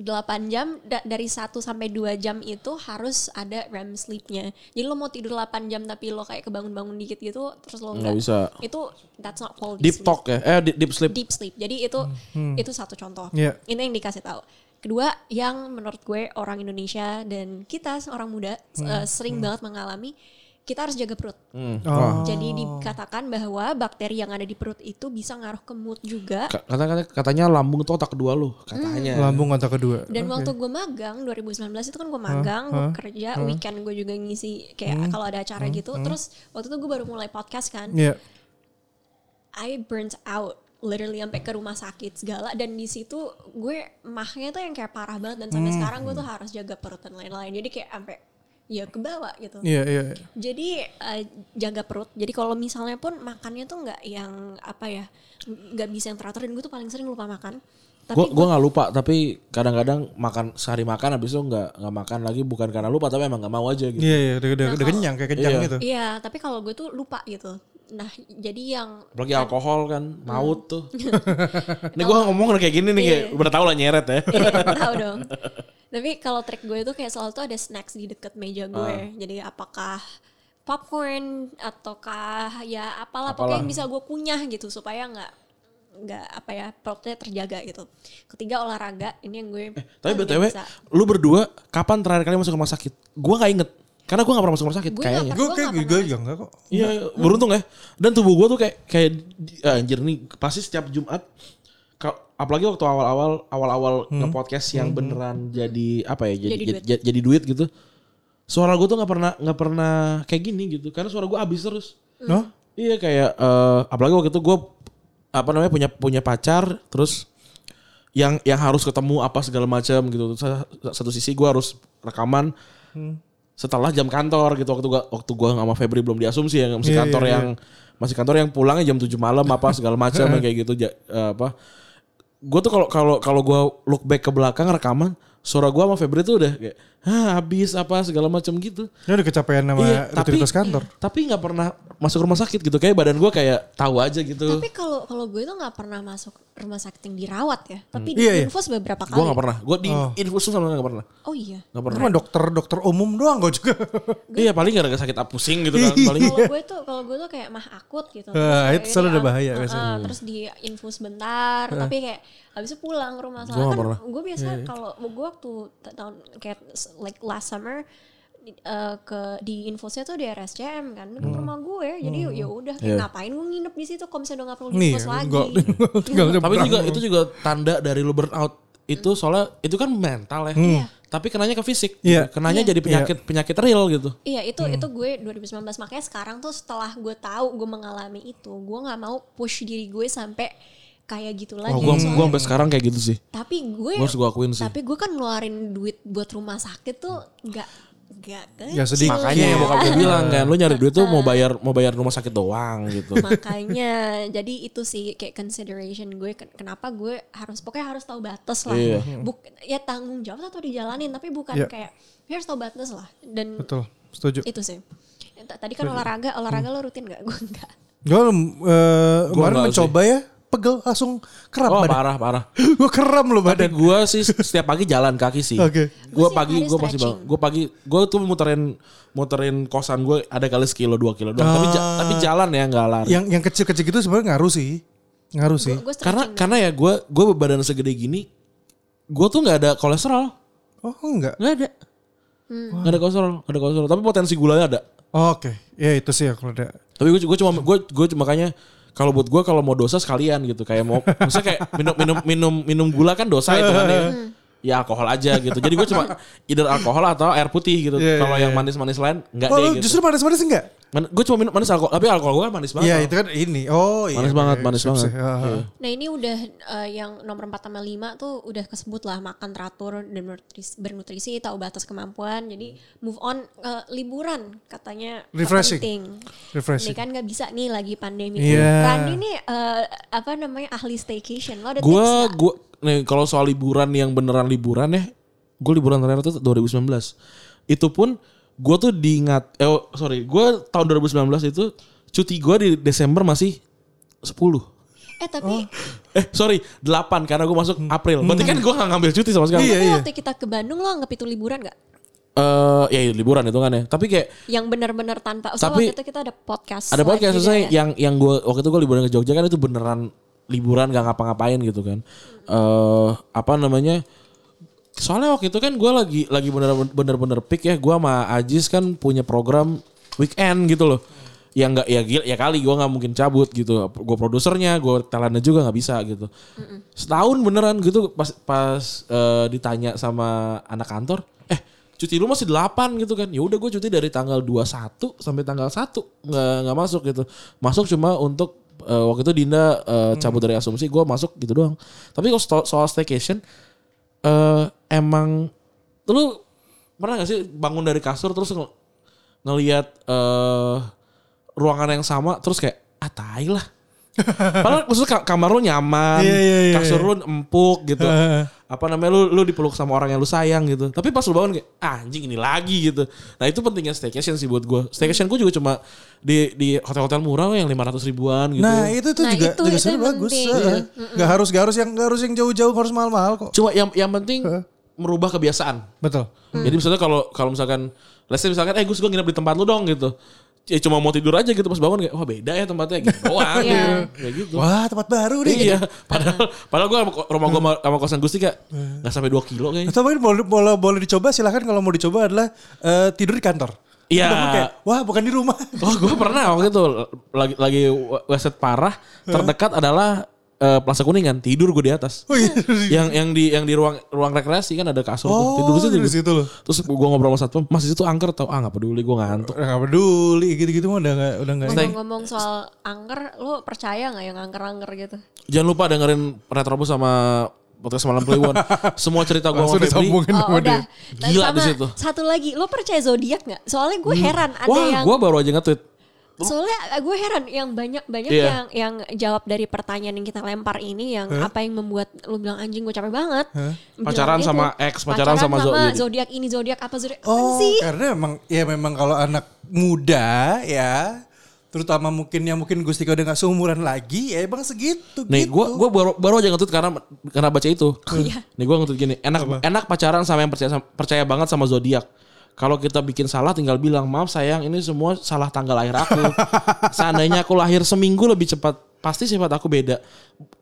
8 jam da- dari 1 sampai 2 jam itu harus ada REM sleepnya. Jadi lo mau tidur 8 jam tapi lo kayak kebangun-bangun dikit gitu terus lo Nggak enggak. bisa. Itu that's not quality deep sleep. talk ya eh deep, deep sleep Deep sleep. Jadi itu itu satu contoh. Iya. Ini yang dikasih tahu. Kedua, yang menurut gue orang Indonesia dan kita orang muda uh, sering banget mengalami kita harus jaga perut. Hmm. Oh. Jadi dikatakan bahwa bakteri yang ada di perut itu bisa ngaruh ke mood juga. Ka- kata, kata katanya lambung itu otak kedua lu katanya Lambung otak kedua. Dan waktu gue magang 2019 itu kan gue magang, gue kerja, weekend gue juga ngisi kayak kalau ada acara gitu. Terus waktu itu gue baru mulai podcast kan. Iya. I burnt out literally sampai ke rumah sakit segala dan di situ gue mahnya tuh yang kayak parah banget dan sampai sekarang gue tuh harus jaga perut dan lain-lain jadi kayak sampai ya ke bawah gitu Iya iya. iya. jadi eh, jaga perut jadi kalau misalnya pun makannya tuh nggak yang apa ya nggak bisa yang teratur dan gue tuh paling sering lupa makan tapi Gue gue nggak lupa tapi kadang-kadang makan sehari makan habis itu nggak nggak makan lagi bukan karena lupa tapi emang nggak mau aja gitu. Iya iya udah, udah, udah kalau- kenyang kayak kenyang Iya. gitu. Iya, tapi kalau gue tuh lupa gitu. Nah, jadi yang Apalagi alkohol kan maut Hmm. tuh. (laughs) Ini gue ngomong kayak gini nih kayak udah tau lah nyeret ya. Iya, tahu dong. Tapi kalau trik gue tuh kayak selalu tuh ada snacks di deket meja gue. Ah. Jadi apakah popcorn ataukah ya apalah, Apalah. pokoknya yang bisa gue kunyah gitu supaya nggak nggak apa ya perutnya terjaga gitu. Ketiga olahraga ini yang gue. Eh, Tapi btw, lu berdua kapan terakhir kali masuk rumah sakit? Gue nggak inget. Karena gue gak pernah masuk rumah sakit Gue kayaknya. Gue Gua kayak gue juga enggak kok. Iya, beruntung ya. Dan tubuh gue tuh kayak kayak ah, anjir nih pasti setiap Jumat apalagi waktu awal-awal awal-awal nge-podcast yang beneran jadi apa ya jadi Jadi jadi, duit. jadi, jadi duit gitu. Suara gue tuh nggak pernah nggak pernah kayak gini gitu. Karena suara gue habis terus. No? Iya kayak eh, apalagi waktu itu gue apa namanya punya punya pacar terus yang yang harus ketemu apa segala macam gitu. Sa- Satu sisi gue harus rekaman setelah jam kantor gitu. Waktu gua waktu gua sama Febri belum diasumsi ya masih Iya, kantor iya, yang masih kantor yang pulangnya jam 7 malam apa (laughs) segala macam kayak gitu. Ja- eh, apa. Gue tuh kalau kalau kalau gue look back ke belakang rekaman suara gue sama Febri tuh udah kayak Hah, habis apa segala macam gitu Ya udah kecapean sama Iya, rutinitas kantor. tapi nggak pernah masuk rumah sakit gitu kayak badan gue kayak tahu aja gitu Tapi kalau kalau gue tuh nggak pernah masuk rumah sakit yang dirawat ya. Tapi di Iya, iya. infus beberapa kali. gue nggak pernah gue di infus tuh sama nggak pernah Oh iya. nggak pernah Cuma dokter dokter umum doang gue juga. iya paling gara-gara sakit pusing gitu kan paling Kalau gue tuh kalau gue tuh kayak mah akut gitu. Iya. Kayak itu selalu udah ah, bahaya ah, biasanya. ah, terus di infus bentar, tapi kayak habis itu pulang ke rumah Gua soalnya kan gue biasa kalau gue waktu ta- tahun kayak like last summer di- eh, ke di infusnya tuh di RSCM kan ke rumah gue jadi ya udah kayak Iya. ngapain gue nginep di situ kalau misalnya udah nggak perlu (laughs) di lagi enggak tinggal Tapi juga itu juga tanda dari lu burnout. Itu soalnya itu kan mental ya. Tapi kenanya ke fisik. Iya. Kenanya jadi penyakit penyakit real gitu. Iya itu Hmm. itu gue 2019 makanya sekarang tuh setelah gue tahu gue mengalami itu gue nggak mau push diri gue sampai kayak gitu lagi. Wah, gua Soalnya- gua sampai sekarang kayak gitu sih. tapi gue Gua harus gua akuin sih. tapi gue kan ngeluarin duit buat rumah sakit tuh nggak nggak Nggak kecil sedikit. Makanya yang ya. bokap gue bilang kan, lu nyari duit tuh mau bayar mau bayar rumah sakit doang gitu. makanya jadi itu sih kayak consideration gue ken- kenapa gue harus pokoknya harus tahu batas lah Iya. Buk, ya tanggung jawab atau dijalanin tapi bukan Iya. kayak ya harus tahu batas lah dan Betul, setuju. itu sih tadi kan olahraga olahraga Hmm. lo rutin gak (laughs) gue enggak Gue uh, kemarin mencoba ya, pegel langsung keram Oh badan. parah parah. (gasps) gue keram loh Tapi badan. gue sih setiap pagi jalan kaki sih. Oke. Gue Gua sih pagi gue pasti bang. Gue pagi gue tuh muterin muterin kosan gue ada kali sekilo dua kilo doang. Tapi ja- tapi jalan ya nggak lari. Yang yang kecil-kecil gitu sebenarnya ngaruh sih. Ngaruh sih. gue karena karena ya gue gue badan segede gini, gue tuh nggak ada kolesterol. Oh, enggak. Nggak ada. Hmm. Nggak ada kolesterol, nggak ada kolesterol. Tapi potensi gulanya ada. Oh, Oke. Ya itu sih ya kalau ada. Tapi gue gue cuma gue gue cuma makanya kalau buat gue kalau mau dosa sekalian gitu kayak mau misalnya kayak minum minum minum minum gula kan dosa itu kan ya. (laughs) Ya alkohol aja gitu. Jadi gue cuma either alkohol atau air putih gitu. Iya, kalau iya, yang iya. manis-manis lain enggak Oh, deh gitu. justru manis-manis enggak? gue cuma minum manis alkohol, tapi alkohol gue kan manis banget. Iya, itu kan ini. Oh, iya. Manis banget, oke. manis banget. sip. Ah, ah. Nah ini udah eh, yang nomor 4 sama 5 tuh udah kesebut lah makan teratur dan bernutrisi, bernutrisi tahu batas kemampuan. Jadi move on eh, liburan katanya Refreshing. penting. Refreshing. Ini kan nggak bisa nih lagi pandemi. Iya. Randy nih eh, apa namanya ahli staycation. Lo ada Gue tips nggak? gue nih kalau soal liburan yang beneran liburan ya, gue liburan terakhir tuh 2019. Itu pun gue tuh diingat, eh oh, sorry, gue tahun 2019 itu cuti gue di Desember masih 10. Eh tapi Eh sorry 8 karena gue masuk April. Berarti kan gue gak ngambil cuti sama sekali. Iya, tapi iya. waktu kita ke Bandung lo anggap itu liburan nggak? Eh ya iya, liburan itu kan ya. Tapi kayak Yang benar-benar tanpa. So Tapi- waktu itu kita ada podcast. ada podcast selesai ya. yang yang gue waktu itu gue liburan ke Jogja kan itu beneran liburan gak ngapa-ngapain gitu kan. Eh apa namanya? Soalnya waktu itu kan gue lagi lagi bener bener-bener pick ya. Gue sama Ajis kan punya program weekend gitu loh. Yang nggak ya gila, ya kali gue nggak mungkin cabut gitu. Gue produsernya, gue talentnya juga nggak bisa gitu. Setahun beneran gitu pas pas eh, ditanya sama anak kantor, eh cuti lu masih 8 gitu kan. Ya udah gue cuti dari tanggal 21 sampai tanggal 1 nggak nggak masuk gitu. Masuk cuma untuk eh, waktu itu Dinda eh, cabut dari asumsi gue masuk gitu doang. Tapi kalau soal, soal staycation eh emang lu pernah gak sih bangun dari kasur terus ng- ngelihat eh ruangan yang sama terus kayak ah tai lah. (laughs) Padahal maksudnya ka- kamar lu nyaman, Iya, iya, iya, kasur iya. lu empuk gitu. (laughs) Apa namanya lu lu dipeluk sama orang yang lu sayang gitu. Tapi pas lu bangun kayak ah, anjing ini lagi gitu. Nah, itu pentingnya staycation sih buat gue. Staycation gue juga cuma di di hotel-hotel murah yang 500 ribuan gitu. Nah itu tuh Nah, juga itu- juga itu bagus. penting. Heeh. Nggak harus nggak harus yang nggak harus yang jauh-jauh harus mahal-mahal kok. Cuma yang yang penting merubah kebiasaan. Betul. Jadi misalnya kalau kalau misalkan let's say misalkan eh Gus gue nginep di tempat lu dong gitu. Ya cuma mau tidur aja gitu pas bangun kayak wah beda ya tempatnya gitu. (laughs) Doang Iya. gitu. Kayak gitu. Wah tempat baru nih. Iya, padahal padahal gue rumah gue sama, sama kosan Gusti kayak nggak sampai 2 kilo kayaknya. Atau mungkin boleh, boleh, boleh dicoba silahkan kalau mau dicoba adalah eh, tidur di kantor. Iya. Kayak, Wah bukan di rumah. Oh gue pernah waktu itu lagi lagi waset parah terdekat adalah eh, Plaza Kuningan tidur gue di atas. Oh iya. (laughs) yang yang di yang di ruang ruang rekreasi kan ada kasur tuh. Oh, tidur di situ. di situ loh. Terus gue ngobrol sama satpam, mas di situ angker tau ah nggak peduli gue ngantuk. Gak peduli gitu-gitu mah udah gak, udah gak. Ngomong-ngomong soal angker, lo percaya nggak yang angker-angker gitu? Jangan lupa dengerin Retrobus sama podcast Malam Kliwon. Semua cerita gue sama Febri. Oh sama dia. udah. Dan Gila sama di situ. Satu lagi, lo percaya zodiak nggak? Soalnya gue heran ada Wah, yang gue baru aja nge-tweet. Soalnya gue heran yang banyak banyak Iya. yang yang jawab dari pertanyaan yang kita lempar ini yang apa yang membuat lu bilang anjing gue capek banget. Bilang Pacaran itu. sama ex, pacaran sama zodiak. zodiak ini zodiak apa zodiak apa Oh, sih? karena memang ya memang kalau anak muda ya, terutama mungkin yang mungkin Gusti udah gak seumuran lagi, ya emang segitu Nih, gitu. gue gua baru baru aja nge-tweet karena karena baca itu. iya. Nih gue nge-tweet gini, enak enak pacaran sama yang percaya percaya banget sama zodiak. Kalau kita bikin salah tinggal bilang, "Maaf sayang, ini semua salah tanggal lahir aku." (laughs) Seandainya aku lahir seminggu lebih cepat, pasti sifat aku beda.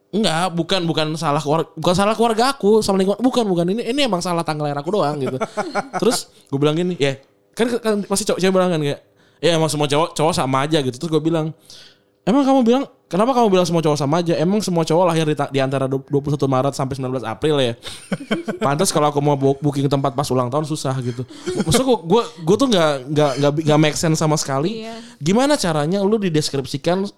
Enggak, bukan bukan salah keluarga, bukan salah keluarga aku sama lingkungan. Bukan, bukan ini ini emang salah tanggal lahir aku doang gitu. (laughs) Terus gue bilang gini, ya kan, kan pasti cowok cewek bilang kan kayak, ya emang semua cowok cowok sama aja gitu. Terus gue bilang, Emang kamu bilang kenapa kamu bilang semua cowok sama aja? Emang semua cowok lahir di, di antara du- 21 Maret sampai 19 April ya. (laughs) Pantas kalau aku mau book- booking tempat pas ulang tahun susah gitu. Maksudnya gue gue tuh nggak nggak nggak nggak make sense sama sekali. Iya. Gimana caranya lu dideskripsikan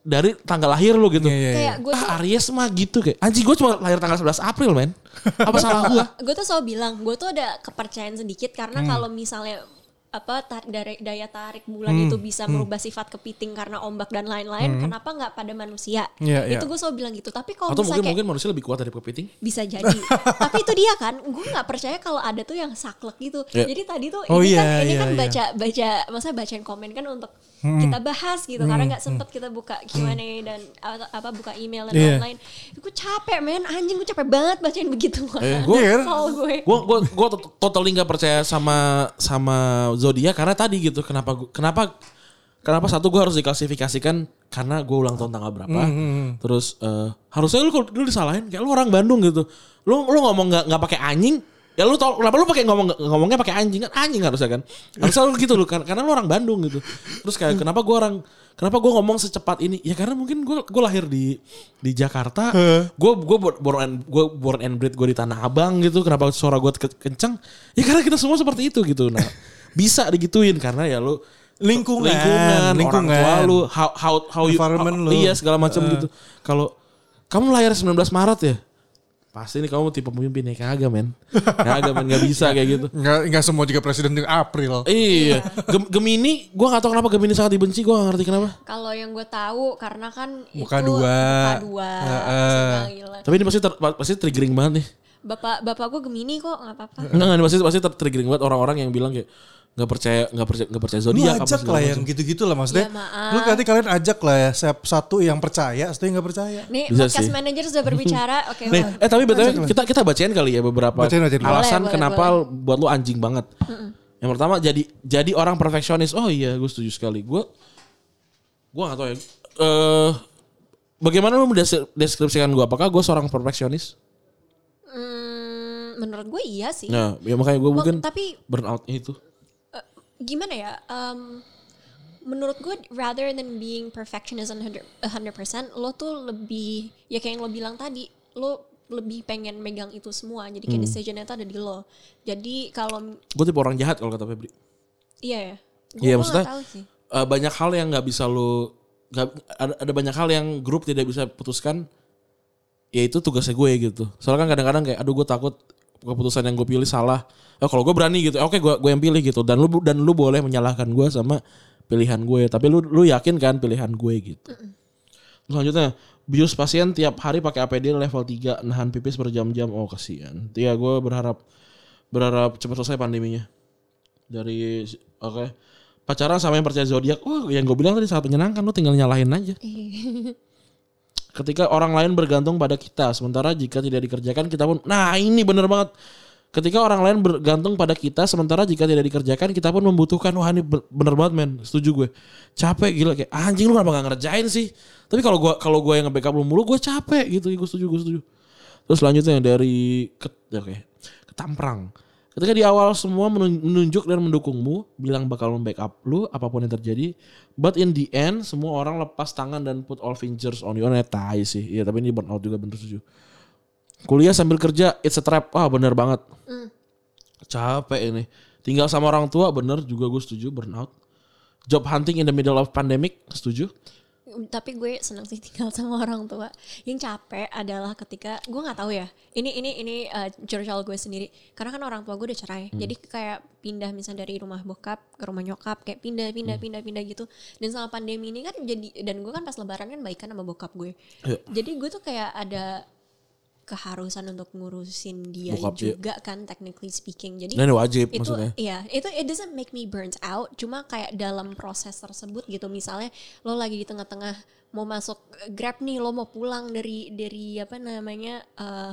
dari tanggal lahir lu gitu? Iya, iya, iya. Kayak gue Ah Aries mah gitu kayak anjing gue cuma lahir tanggal 11 April men. Apa (laughs) salah gue? gue tuh selalu bilang gue tuh ada kepercayaan sedikit karena Hmm. kalau misalnya apa dari daya tarik bulan Hmm. itu bisa merubah sifat kepiting karena ombak dan lain-lain kenapa nggak pada manusia? Iya, iya. itu gue selalu bilang gitu. Tapi kalau Atau mungkin kayak mungkin manusia lebih kuat dari kepiting? bisa jadi. (laughs) Tapi itu dia kan gue nggak percaya kalau ada tuh yang saklek gitu. Ya. jadi tadi tuh Oh ini kan iya, ini iya, kan iya. baca baca masa bacain komen kan untuk kita bahas gitu. Karena nggak sempet kita buka Q&A dan atau apa buka email dan Iya. lain-lain. Gue capek men. Anjing gue capek banget bacain begitu. Eh, (laughs) gue. Gue gue gue totally nggak percaya sama sama zodiak karena tadi gitu kenapa kenapa kenapa satu gue harus diklasifikasikan karena gue ulang tahun tanggal berapa. Terus eh, harusnya lu kalau dulu disalahin kayak lu orang Bandung gitu. Lu lu ngomong nggak nggak pakai anjing ya lu tau kenapa lu pakai ngomong ngomongnya pakai anjing? Kan anjing harusnya kan. Harusnya lu gitu lu karena lu orang Bandung gitu. Terus kayak kenapa gue orang kenapa gue ngomong secepat ini? Ya karena mungkin gue gue lahir di di Jakarta. Gue gue born and gue born and bred gue di Tanah Abang gitu. Kenapa suara gue ke- kenceng? Ya karena kita semua seperti itu gitu. Nah bisa digituin karena ya lu Lingkungan, lingkungan, lingkungan. orang tua lu, how how how you, Environment how- lu. iya segala macam gitu. Kalau kamu lahir 19 Maret ya, pasti nih kamu tipe pemimpin ya kagak men, kagak men nggak bisa kayak gitu. Enggak enggak semua juga presiden di April. Iya, Gem- Gemini, gue gak tau kenapa Gemini sangat dibenci, gue gak ngerti kenapa. Kalau yang gue tahu karena kan Muka itu dua. muka dua. Heeh. Suka gila. Tapi ini pasti ter- pasti triggering banget nih. Bapak bapak gue Gemini kok nggak apa-apa. Enggak, enggak, ini pasti pasti ter- triggering banget orang-orang yang bilang kayak nggak percaya nggak percaya nggak percaya zodiak ajak lah yang gitu-gitu lah maksudnya. Ya, maaf. Lu nanti kalian ajak lah ya siap- satu yang percaya, satu yang gak percaya. Nih Bisa podcast sih. manager sudah berbicara. (laughs) Oke. Nih, wah. eh tapi btw kita kita bacain kali ya beberapa Bacain, bacain. alasan Boleh, boleh, kenapa buat lu anjing banget. Yang pertama jadi jadi orang perfeksionis. Oh iya, gue setuju sekali. Gue gue gak tahu ya. Eh bagaimana lu mendeskripsikan gue? Apakah gue seorang perfeksionis? Hmm, menurut gue iya sih. Nah, ya makanya gue mungkin tapi burnout itu. eh, gimana ya? em, menurut gue rather than being perfectionist 100%, 100% lo tuh lebih ya kayak yang lo bilang tadi, lo lebih pengen megang itu semua. Jadi Hmm. kayak decisionnya itu ada di lo. Jadi kalau Gue tipe orang jahat kalau kata Febri. iya ya. Iya, gue maksudnya- nggak tahu sih. Eh, banyak hal yang nggak bisa lu gak, ada, ada banyak hal yang grup tidak bisa putuskan ya itu tugasnya gue gitu soalnya kan kadang-kadang kayak aduh gue takut keputusan yang gue pilih salah. Oh, kalau gue berani gitu oke gue gue yang pilih gitu. Dan lu dan lu boleh menyalahkan gue sama pilihan gue tapi lu lu yakin kan pilihan gue gitu? Selanjutnya bius pasien tiap hari pakai APD level 3 nahan pipis berjam-jam. Oh kasihan. Ya gue berharap berharap cepat selesai pandeminya. Dari oke. Pacaran sama yang percaya zodiak. Wah yang gue bilang tadi sangat menyenangkan. Lu tinggal nyalahin aja (laughs) ketika orang lain bergantung pada kita sementara jika tidak dikerjakan kita pun nah ini bener banget. Ketika orang lain bergantung pada kita sementara jika tidak dikerjakan kita pun membutuhkan wah ini bener banget men. Setuju gue. Capek gila kayak anjing lu kenapa gak ngerjain sih? Tapi kalau gue kalau gue yang nge-backup lu mulu gue capek gitu. Gue setuju gue setuju. Terus selanjutnya dari ke, oke ketamprang ketika di awal semua menun- menunjuk dan mendukungmu bilang bakal membackup lu apa pun yang terjadi but in the end semua orang lepas tangan dan put all fingers on you. Nah tai sih. Iya tapi ini burnout juga bener setuju. Kuliah sambil kerja it's a trap. Wah bener banget. Capek ini. Tinggal sama orang tua bener juga gue setuju burnout. Job hunting in the middle of pandemic setuju tapi gue senang sih tinggal sama orang tua. Yang capek adalah ketika gue nggak tahu ya. Ini ini ini uh, curcol gue sendiri. Karena kan orang tua gue udah cerai. Jadi kayak pindah misalnya dari rumah bokap ke rumah nyokap kayak pindah pindah pindah pindah gitu. Dan selama pandemi ini kan jadi dan gue kan pas lebaran kan baikan sama bokap gue. Iya. jadi gue tuh kayak ada keharusan untuk ngurusin dia Bokap dia. juga kan technically speaking. Jadi Nah, wajib itu maksudnya. iya itu it doesn't make me burnt out. Cuma kayak dalam proses tersebut gitu misalnya lo lagi di tengah-tengah mau masuk grab nih lo mau pulang dari dari apa namanya eh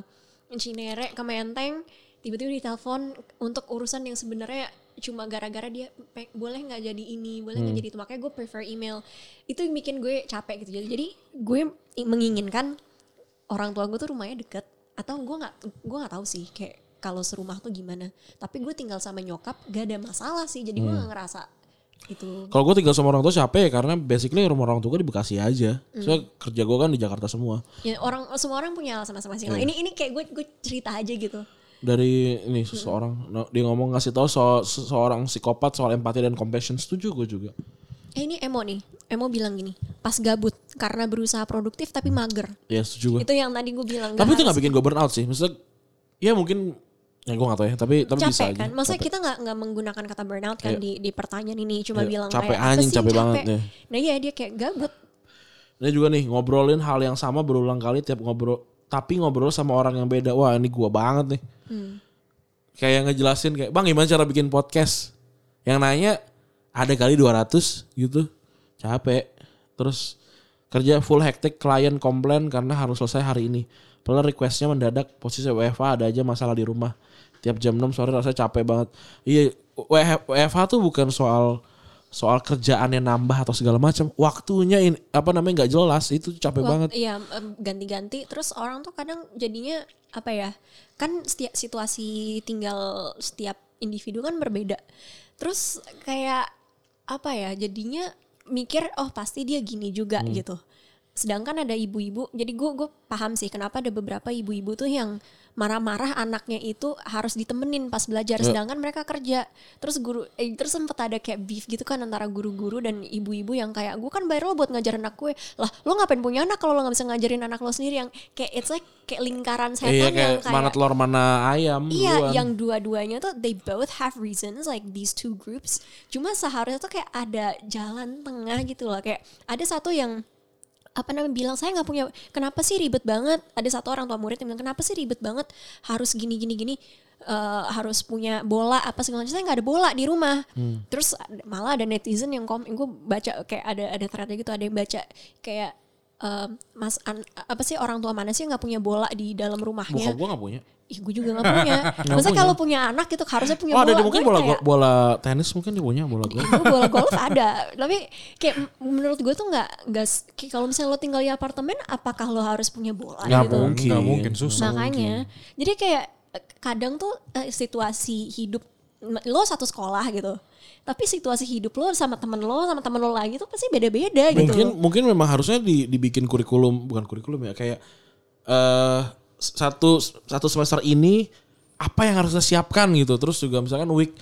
Cinere ke Menteng tiba-tiba ditelepon untuk urusan yang sebenarnya cuma gara-gara dia boleh nggak jadi ini? Boleh nggak jadi itu? Makanya gue prefer email. Itu yang bikin gue capek gitu. Jadi gue menginginkan orang tua gue tuh rumahnya deket atau gue nggak gue nggak tahu sih kayak kalau serumah tuh gimana. Tapi gue tinggal sama nyokap gak ada masalah sih jadi gue gak ngerasa itu Kalau gue tinggal sama orang tua capek ya karena basically rumah orang tua gue di Bekasi aja. Soalnya kerja gue kan di Jakarta semua. ya orang semua orang punya alasan masing-masing lah. Ini ini kayak gue gue cerita aja gitu. Dari ini seseorang. No, dia ngomong ngasih tahu soal seseorang psikopat soal empati dan compassion. Setuju gue juga. Eh ini emo nih emo bilang gini pas gabut karena berusaha produktif tapi mager Ya setuju gue. itu yang tadi gue bilang Tapi itu harus gak bikin gue burnout sih. Maksudnya ya mungkin ya gue gak tahu ya. Tapi tapi bisa capek aja. kan maksudnya Capek. kita nggak nggak menggunakan kata burnout kan Iya. di di pertanyaan ini cuma Iya, bilang capek kayak anjing, sih capek banget ya. nah iya dia kayak gabut Ini juga nih ngobrolin hal yang sama berulang kali tiap ngobrol tapi ngobrol sama orang yang beda. Wah, ini gua banget nih. Kayak ngejelasin kayak, "Bang, gimana cara bikin podcast?" Yang nanya ada kali 200 gitu. Capek. Terus kerja full hektik klien komplain karena harus selesai hari ini. Padahal requestnya mendadak posisi WFH ada aja masalah di rumah. Tiap jam 6 sore rasanya capek banget. Iya, WFH tuh bukan soal soal kerjaannya nambah atau segala macam. Waktunya ini apa namanya nggak jelas itu capek Wak- banget. Iya ganti-ganti terus orang tuh kadang jadinya apa ya kan setiap situasi tinggal setiap individu kan berbeda terus kayak apa ya jadinya mikir oh pasti dia gini juga Hmm. gitu sedangkan ada ibu-ibu jadi gue gue paham sih kenapa ada beberapa ibu-ibu tuh yang marah-marah anaknya itu harus ditemenin pas belajar Ya. sedangkan mereka kerja terus guru eh, terus sempet ada kayak beef gitu kan antara guru-guru dan ibu-ibu yang kayak gue kan bayar lo buat ngajarin anak gue lah lo ngapain punya anak kalau lo nggak bisa ngajarin anak lo sendiri yang kayak it's like kayak lingkaran setan Iya yang kayak kayak mana telur mana ayam Iya, duluan. yang dua-duanya tuh they both have reasons like these two groups. Cuma seharusnya tuh kayak ada jalan tengah gitu loh. Kayak ada satu yang apa namanya bilang saya nggak punya kenapa sih ribet banget? Ada satu orang tua murid yang bilang kenapa sih ribet banget? Harus gini gini gini eh, harus punya bola apa segala macam. Saya nggak ada bola di rumah. Hmm. terus malah ada netizen yang komen gue baca kayak ada ada threadnya gitu ada yang baca kayak eh, mas an- apa sih orang tua mana sih nggak punya bola di dalam rumahnya? Bokap gue gak punya. Ih, gue juga gak punya. (laughs) Maksudnya kalau punya anak gitu harusnya punya Oh ada bola. dia mungkin bola kayak, bola tenis mungkin dia punya bola golf. gue bola golf ada. Tapi kayak menurut gue tuh nggak nggak s- kayak kalau misalnya lo tinggal di apartemen, apakah lo harus punya bola Nggak gitu? mungkin. Nggak mungkin susah. Makanya, jadi kayak kadang tuh eh, situasi hidup lo satu sekolah gitu. Tapi situasi hidup lo sama temen lo sama temen lo lagi tuh pasti beda-beda gitu. mungkin mungkin memang harusnya di- dibikin kurikulum bukan kurikulum ya kayak eh satu satu semester ini apa yang harus kita siapkan gitu terus juga misalkan week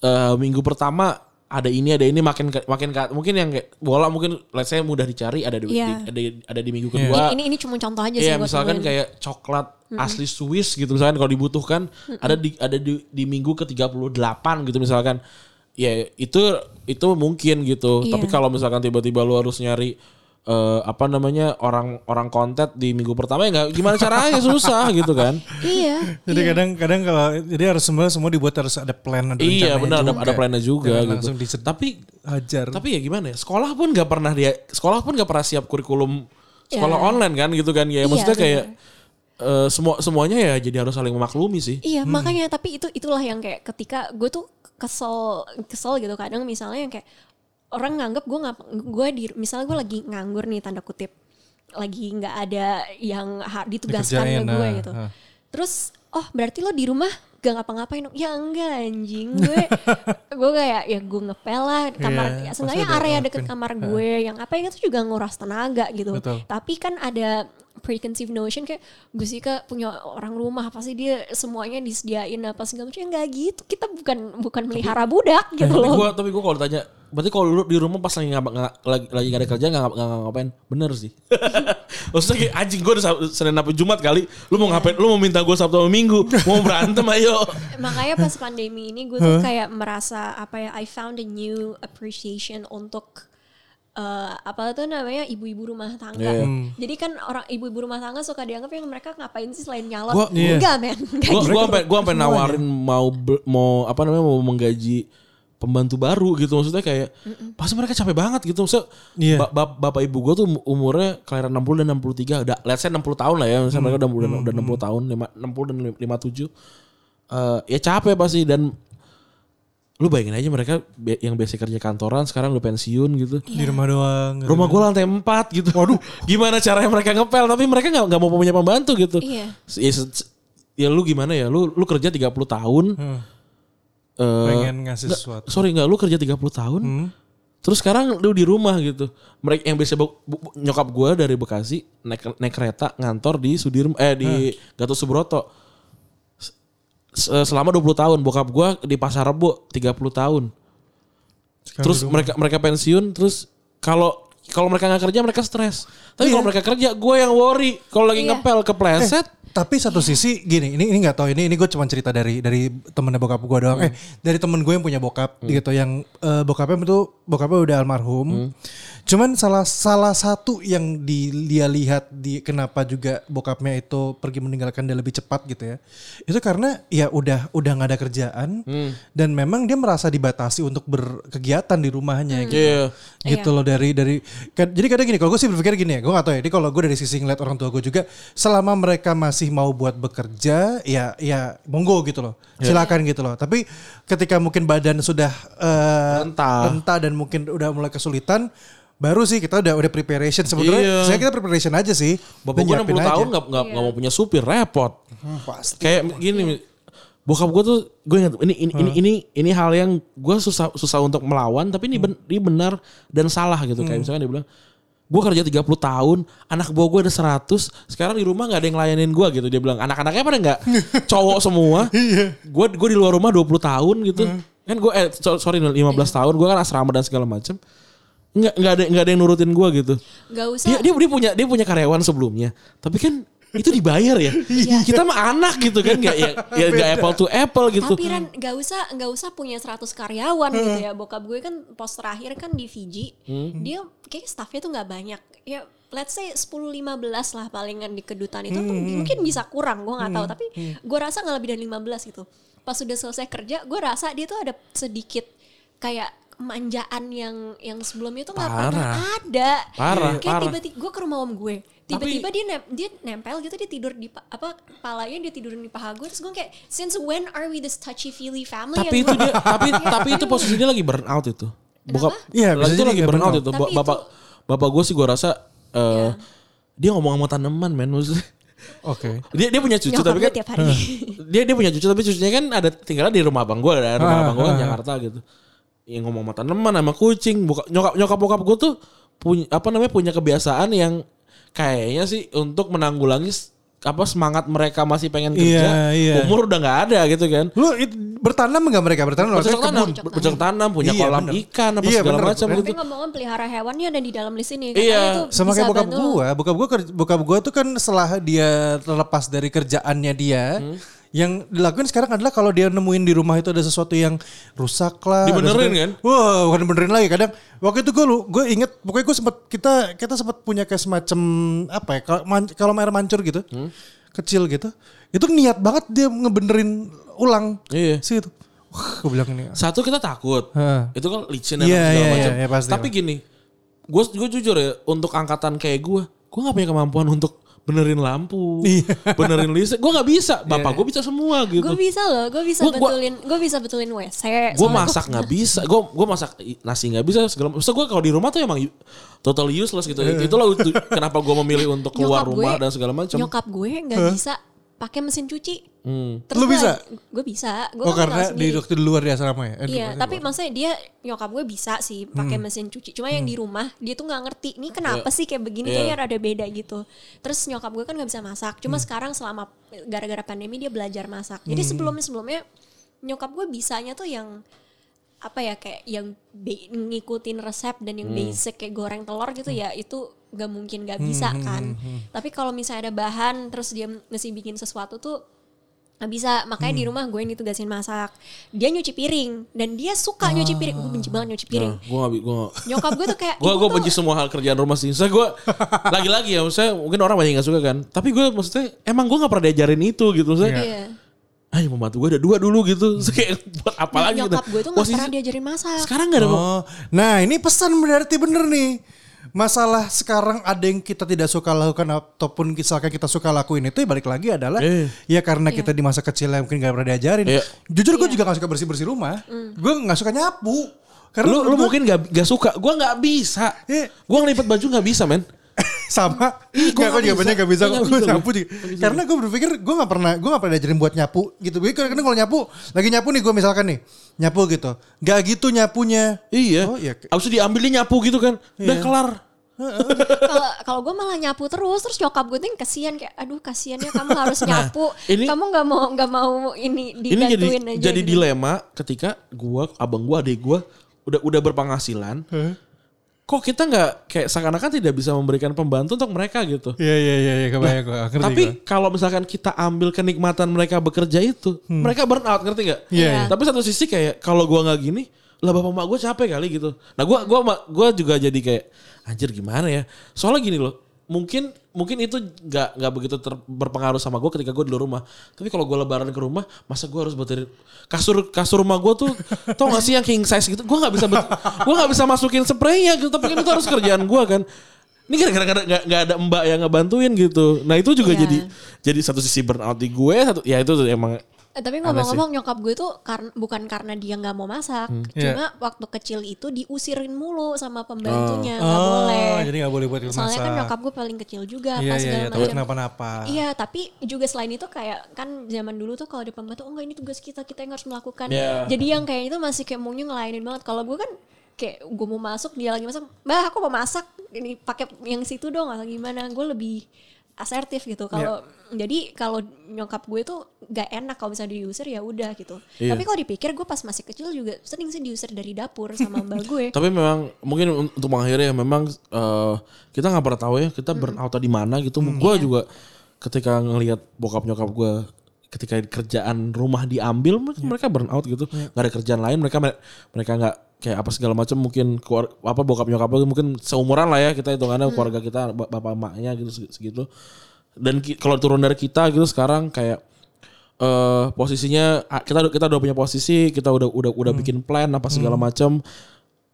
eh, minggu pertama ada ini ada ini makin makin mungkin yang kayak bola mungkin let's say mudah dicari ada di, Iya. di- ada ada di minggu Iya. kedua. Ini, ini ini cuma contoh aja sih Iya, buat misalkan temuin. kayak coklat asli Swiss gitu misalkan kalau dibutuhkan ada di ada di, di minggu ke-38 gitu misalkan. Ya itu itu mungkin gitu. Iya. Tapi kalau misalkan tiba-tiba lu harus nyari eh, apa namanya orang orang konten di minggu pertama ya nggak gimana caranya susah (laughs) gitu kan. Iya. Jadi kadang-kadang kalau jadi harus semua semua dibuat harus ada plan ada iya benar ada, juga. ada plannya juga Jangan gitu. langsung diset- Tapi hajar. tapi ya gimana ya sekolah pun nggak pernah dia sekolah pun nggak pernah siap kurikulum sekolah Iya. online kan gitu kan ya Iya, maksudnya kayak eh, semua semuanya ya jadi harus saling memaklumi sih Iya makanya tapi itu itulah yang kayak ketika gue tuh kesel kesel gitu kadang misalnya yang kayak orang nganggap gue ngap gue di misalnya gue lagi nganggur nih tanda kutip. Lagi nggak ada yang ditugaskan ke Dikerjain, gue nah, gitu. nah. terus oh berarti lo di rumah gak ngapa-ngapain? Dong ya enggak anjing gue (laughs) gue kayak ya gue ngepel lah kamar Iya, ya, seenggaknya area deket kamar gue yang apa itu juga nguras tenaga gitu. Betul. tapi kan ada preconceived notion kayak gue sih punya orang rumah pasti dia semuanya disediain apa segala macam. Enggak gitu. Kita bukan bukan melihara budak gitu tapi loh. gue tapi gue kalau ditanya berarti kalau lu di rumah pas lagi nggak lagi lagi gak ada kerja nggak nggak ngapain? Bener sih. (laughs) Maksudnya kayak anjing gue senin sampai jumat kali lu mau ngapain? Lu mau minta gue sabtu sama minggu? Mau berantem ayo. (laughs) Makanya pas pandemi ini gue tuh kayak merasa apa ya I found a new appreciation untuk eh, apa tuh namanya ibu-ibu rumah tangga. Iya. Jadi kan orang ibu-ibu rumah tangga suka dianggap yang mereka ngapain sih selain nyalon? Gua- Iya. Enggak men, Enggak gue gitu. gue sampai gue sampai nawarin mau mau apa namanya mau menggaji pembantu baru gitu maksudnya kayak pasti mereka capek banget gitu maksudnya Iya. ba- ba- bapak ibu gue tuh umurnya kelahiran 60 dan 63 udah let's say 60 tahun lah ya misalnya mereka udah udah, udah 60 tahun lima- 60 dan 57 Eh, ya capek pasti dan lu bayangin aja mereka be- yang biasa kerja kantoran sekarang udah pensiun gitu di rumah doang. gitu. rumah gue lantai 4 gitu waduh (laughs) gimana caranya mereka ngepel tapi mereka nggak nggak mau punya pembantu gitu Iya. ya, ya lu gimana ya lu lu kerja 30 tahun Hmm. eh, pengen ngasih nggak, sesuatu. sorry nggak lu kerja 30 tahun Hmm. terus sekarang lu di rumah gitu mereka yang biasa bu- bu- nyokap gue dari Bekasi naik naik kereta ngantor di Sudirman eh di Gatot Subroto selama 20 tahun bokap gue di Pasar Rebo 30 tahun Sekarang terus rumah. mereka mereka pensiun terus kalau kalau mereka nggak kerja mereka stres tapi Iya. kalau mereka kerja gue yang worry kalau lagi Iya. ngepel kepleset Tapi satu sisi gini, ini ini nggak tahu ini ini gue cuma cerita dari dari temennya bokap gue doang. Eh dari temen gue yang punya bokap gitu yang eh, bokapnya itu bokapnya udah almarhum. Cuman salah salah satu yang di, dia lihat di kenapa juga bokapnya itu pergi meninggalkan dia lebih cepat gitu ya. Itu karena ya udah udah nggak ada kerjaan dan memang dia merasa dibatasi untuk berkegiatan di rumahnya gitu Iya. gitu loh dari dari kan- jadi kadang gini kalau gue sih berpikir gini ya gue gak tahu ya jadi kalau gue dari sisi ngeliat orang tua gue juga selama mereka masih mau buat bekerja ya ya monggo gitu loh. Silakan gitu loh. Tapi ketika mungkin badan sudah eh, Rentah. rentah dan mungkin udah mulai kesulitan baru sih kita udah udah preparation. Sebetulnya Iya. saya kita preparation aja sih. Bapak gue nyiapin 60 aja. tahun nggak nggak nggak mau punya supir repot. Hmm, pasti. Kayak gini, bokap gue tuh gue ingat ini ini, ini ini ini hal yang gue susah susah untuk melawan tapi ini, ben- ini benar dan salah gitu. Kayak misalkan dia bilang gue kerja 30 tahun anak buah gue ada 100 sekarang di rumah nggak ada yang layanin gue gitu. Dia bilang anak-anaknya pada nggak? (laughs) Cowok semua. Gue gue di luar rumah 20 tahun gitu. Kan gue eh so- sorry 15 tahun gue kan asrama dan segala macam nggak nggak ada nggak ada yang nurutin gue gitu. Gak usah. dia, dia dia punya dia punya karyawan sebelumnya. Tapi kan itu dibayar ya? Iya. kita mah anak gitu kan nggak ya? Ya nggak apple to apple gitu. Tapi Ran gak usah nggak usah punya 100 karyawan gitu ya. Bokap gue kan pos terakhir kan di Fiji. Dia kayak staffnya tuh nggak banyak. Ya let's say 10-15 lah palingan di kedutaan itu tuh mungkin bisa kurang gue nggak tahu. Tapi gue rasa nggak lebih dari 15 gitu. Pas sudah selesai kerja gue rasa dia tuh ada sedikit kayak manjaan yang yang sebelumnya tuh nggak pernah ada. Parah, kayak tiba-tiba gue ke rumah om gue tiba-tiba dia nem- dia nempel gitu dia tidur di pa- apa kepalanya dia tidurin di paha gue terus gue kayak since when are we this touchy feely family? Tapi itu dia (laughs) tapi tapi itu posisinya lagi burn out itu. Bokap Iya, bisa lagi itu jadi lagi nggak burn out burn itu. Tapi bapak bapak gue sih gue rasa eh, dia ngomong sama tanaman men maksudnya. Oke. Dia dia punya cucu nyokap tapi kan tiap hari. (laughs) Dia dia punya cucu tapi cucunya kan ada tinggalnya di rumah abang gue ada rumah Ah, abang gue kan ah, ah. Jakarta gitu. Yang ngomong sama tanaman sama kucing Buka, nyokap nyokap bokap gue tuh punya apa namanya punya kebiasaan yang kayaknya sih untuk menanggulangi apa semangat mereka masih pengen Iya, kerja, iya. umur udah nggak ada gitu kan. Lu it- bertanam nggak mereka? Bertanam Bercocok tanam, bercocok tanam, punya Iya, kolam bener. ikan apa Iya, segala bener. macam Tapi gitu. ngomong-ngomong pelihara hewannya ada di dalam list ini. Iya. Tuh Sama bisa kayak bokap bantu- gua, bokap gua bokap gua tuh kan setelah dia terlepas dari kerjaannya dia, Hmm. Yang dilakuin sekarang adalah kalau dia nemuin di rumah itu ada sesuatu yang rusak lah, Dibenerin kan? Wah, bukan benerin lagi. Kadang waktu itu gue gue inget pokoknya gue sempat kita kita sempat punya kayak semacam apa ya? Kalau man- kalau air mancur gitu, Hmm. kecil gitu, itu niat banget dia ngebenerin ulang Iya. sih itu. Wah, gue bilang ini. Satu kita takut. Hah. Itu kan licin dan Iya, segala iya, macam. iya, pasti. Tapi gini, gue gue jujur ya untuk angkatan kayak gue, gue nggak punya kemampuan untuk benerin lampu, Iya. benerin listrik. Gue nggak bisa. Bapak gue bisa semua gitu. Gue bisa loh, gue bisa Gua- gua- betulin, gue bisa betulin WC. gue masak nggak bisa gue gue masak nasi nggak bisa segala maksud gue kalau di rumah tuh emang total useless gitu itulah itu kenapa gue memilih untuk keluar Nyokap rumah gue- dan segala macam Nyokap gue nggak bisa pakai mesin cuci. Hmm. Lu bisa? Gue bisa. Gue Oh karena di waktu di luar di asrama ya? Eh, Iya, di- tapi maksudnya dia nyokap gue bisa sih pakai mesin cuci. Cuma yang di rumah dia tuh nggak ngerti. Ini kenapa sih kayak begini Iya. kayaknya rada beda gitu. Terus nyokap gue kan nggak bisa masak. Cuma sekarang selama gara-gara pandemi dia belajar masak. Jadi sebelumnya sebelumnya nyokap gue bisanya tuh yang apa ya kayak yang ngikutin resep dan yang basic kayak goreng telur gitu ya itu gak mungkin gak bisa kan. Tapi kalau misalnya ada bahan terus dia mesti bikin sesuatu tuh nggak bisa. Makanya di rumah gue yang ditugasin masak. Dia nyuci piring dan dia suka nyuci piring. Gue benci banget nyuci piring. Gue nggak gue nyokap gue tuh kayak (laughs) gue "Ibu gue tuh benci semua hal kerjaan rumah sih. Saya gue (laughs) lagi-lagi ya saya mungkin orang banyak yang nggak suka kan. Tapi gue maksudnya emang gue nggak pernah diajarin itu gitu. Saya Iya. ah ya pembantu gue ada dua dulu gitu. Saya kayak (laughs) buat apa lagi gitu. nyokap gue tuh nggak Posisi- pernah diajarin masak. Sekarang nggak ada Oh, nah ini pesan berarti bener nih. Masalah sekarang ada yang kita tidak suka lakukan ataupun misalkan kita suka lakuin itu ya balik lagi adalah Eh. ya karena kita di masa kecil yang mungkin gak pernah diajarin. Iya. Jujur gue juga gak suka bersih bersih rumah. Gue gak suka nyapu. Karena lu, lu gua mungkin gak, gak suka gue nggak bisa Iya. gue ngelipet baju nggak bisa men sama. Gue bisa. banyak gak bisa. Nggak Gue bisa nyapu gua. juga. Karena gue berpikir gue gak pernah gue gak pernah diajarin buat nyapu gitu. Gue karena kalau nyapu lagi nyapu nih gue misalkan nih nyapu gitu. Gak gitu nyapunya. Iya. Oh, iya. Abis itu diambil dia nyapu gitu kan. Udah Iya. kelar. kalau kalau gue malah nyapu terus terus nyokap gue tuh yang kasihan kayak aduh kasihannya kamu harus nyapu ini- kamu nggak mau nggak mau ini Ini jadi dibantuin aja jadi gitu. dilema ketika gua, abang gua, adik gua udah udah berpenghasilan. Kok kita nggak kayak seakan-akan tidak bisa memberikan pembantu untuk mereka gitu. Iya iya iya iya kebayang gue. Ngerti Tapi gua. kalau misalkan kita ambil kenikmatan mereka bekerja itu, mereka burn out ngerti nggak? Iya, iya. Tapi satu sisi kayak kalau gua nggak gini, lah bapak mak gue capek kali gitu. Nah gua gua gua juga jadi kayak anjir gimana ya? Soalnya gini loh, mungkin mungkin itu nggak nggak begitu ter- berpengaruh sama gue ketika gue di luar rumah. Tapi kalau gue lebaran ke rumah, masa gue harus betirin kasur kasur rumah gue tuh, (laughs) tau gak sih yang king size gitu? Gue nggak bisa bet- gue nggak bisa masukin spraynya gitu. Tapi kan itu harus kerjaan gue kan. Ini gara-gara nggak nggak ada mbak yang ngebantuin gitu. Nah itu juga Iya. jadi jadi satu sisi burnout di gue, satu ya itu emang Eh, tapi ngomong-ngomong nyokap gue tuh karena bukan karena dia nggak mau masak, cuma waktu kecil itu diusirin mulu sama pembantunya, nggak boleh. Oh, jadi gak boleh buat Soalnya kan masak. nyokap gue paling kecil juga, Iya pas iya segala iya, takut macam. kenapa-napa. Iya, tapi juga selain itu kayak kan zaman dulu tuh kalau ada pembantu, oh enggak ini tugas kita, kita yang harus melakukan. Iya. Jadi yang kayak itu masih kayak maunya ngelainin banget. Kalau gue kan kayak gue mau masuk dia lagi masak, mbak aku mau masak, ini pakai yang situ dong atau gimana? Gue lebih asertif gitu. Kalau jadi kalau nyokap gue tuh gak enak kalau misalnya diusir ya udah gitu. Iya. Tapi kalau dipikir gue pas masih kecil juga sering sih diusir dari dapur sama mbak gue. (laughs) Tapi memang mungkin un- untuk mengakhiri ya memang eh, kita nggak pernah tahu ya kita burnout di mana gitu. Gue juga ketika ngelihat bokap nyokap gue ketika kerjaan rumah diambil mereka- mereka burnout gitu. nggak ada kerjaan lain mereka mereka nggak kayak apa segala macam mungkin keluar apa bokap nyokap gue mungkin seumuran lah ya kita hitungannya keluarga kita bap- bapak emaknya gitu seg- segitu. Dan kalau turun dari kita gitu sekarang kayak eh posisinya kita kita udah punya posisi, kita udah udah udah bikin plan apa segala macam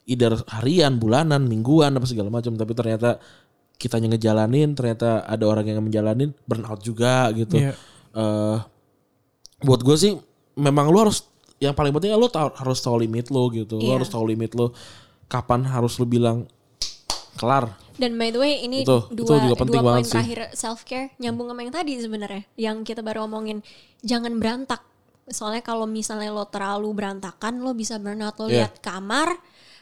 either harian, bulanan, mingguan apa segala macam tapi ternyata kita ngejalanin, ternyata ada orang yang menjalanin burnout juga gitu. Iya. Eh buat gue sih memang lu harus yang paling penting lu tahu, harus tahu limit lo gitu. Lu Iya. harus tahu limit lo kapan harus lu bilang kelar. Dan by the way ini Itu- dua, itu juga penting dua poin banget sih. terakhir self care nyambung sama yang tadi sebenarnya yang kita baru omongin jangan berantak. Soalnya kalau misalnya lo terlalu berantakan lo bisa burnout lo Iya. lihat kamar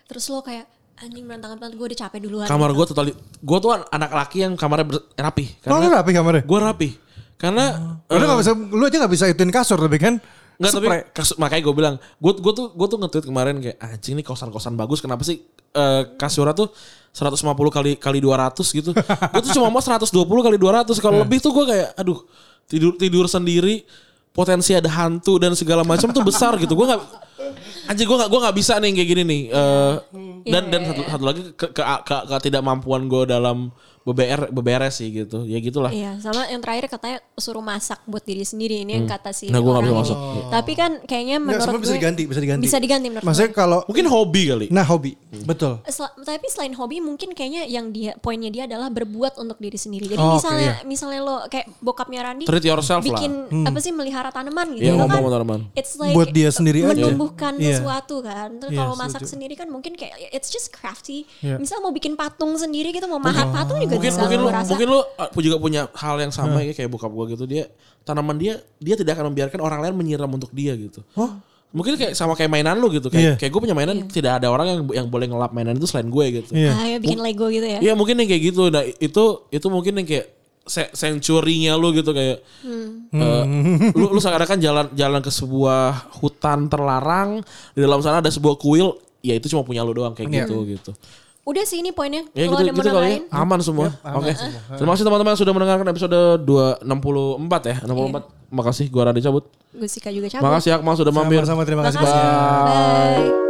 terus lo kayak anjing berantakan banget gue udah capek duluan. Kamar gue totali gue tuh anak laki yang kamarnya ber- rapi Oh lu rapi kamarnya? gue rapi Karena Lu gak bisa, lu aja gak bisa ituin kasur tapi kan. Enggak tapi kasus, makanya gue bilang, gue gue tuh gue tuh nge-tweet kemarin kayak anjing nih kosan-kosan bagus kenapa sih eh, kasurnya tuh 150 kali kali 200 gitu. (laughs) gue tuh cuma mau 120 kali 200 kalau lebih tuh gue kayak aduh tidur tidur sendiri potensi ada hantu dan segala macam tuh besar gitu. Gue nggak anjing gue nggak gue nggak bisa nih kayak gini nih. Eh, dan dan satu, satu lagi ke, ke, ke, ketidakmampuan gue dalam beber beberes sih gitu. Ya gitulah. Iya, sama yang terakhir katanya suruh masak buat diri sendiri ini yang kata si Nah, nggak bisa ini. masak. Tapi kan kayaknya Nggak, menurut bisa gue diganti, bisa diganti. Bisa diganti menurut Maksudnya kalau, Mungkin hobi kali. nah hobi, betul. Sel- tapi selain hobi mungkin kayaknya yang dia poinnya dia adalah berbuat untuk diri sendiri. Jadi Oh, misalnya iya. misalnya lo kayak bokapnya Randi Treat yourself lah. bikin apa sih melihara tanaman gitu. Iya, Itu ngomong kan tanaman. It's like Buat dia sendiri aja. menumbuhkan Iya. sesuatu kan. Terus Iya, kalau masak setuju. sendiri kan mungkin kayak it's just crafty. Iya. Misal mau bikin patung sendiri gitu, mau mahat patung juga mungkin bisa mungkin lu gua rasa. mungkin lu uh, juga punya hal yang sama ya kayak bokap gua gitu dia tanaman dia dia tidak akan membiarkan orang lain menyiram untuk dia gitu. Mungkin kayak sama kayak mainan lu gitu kayak kayak gue punya mainan tidak ada orang yang yang boleh ngelap mainan itu selain gue gitu. Iya. Ah, ya bikin Lego gitu ya. Iya mungkin yang kayak gitu. Nah itu itu mungkin yang kayak se- century-nya lu gitu kayak eh, lu lu seakan-akan jalan jalan ke sebuah hutan terlarang di dalam sana ada sebuah kuil ya itu cuma punya lu doang kayak Iya. gitu gitu. Udah sih ini poinnya. Ya Kalau gitu, ada gitu mau kali ya. Aman semua. Oke. Terima kasih teman-teman sudah mendengarkan episode 264 ya. 64. Makasih gua Radi cabut. Gusika juga cabut. Makasih Akmal sudah mampir. Sama-sama terima kasih. Makasih. Bang. Bye.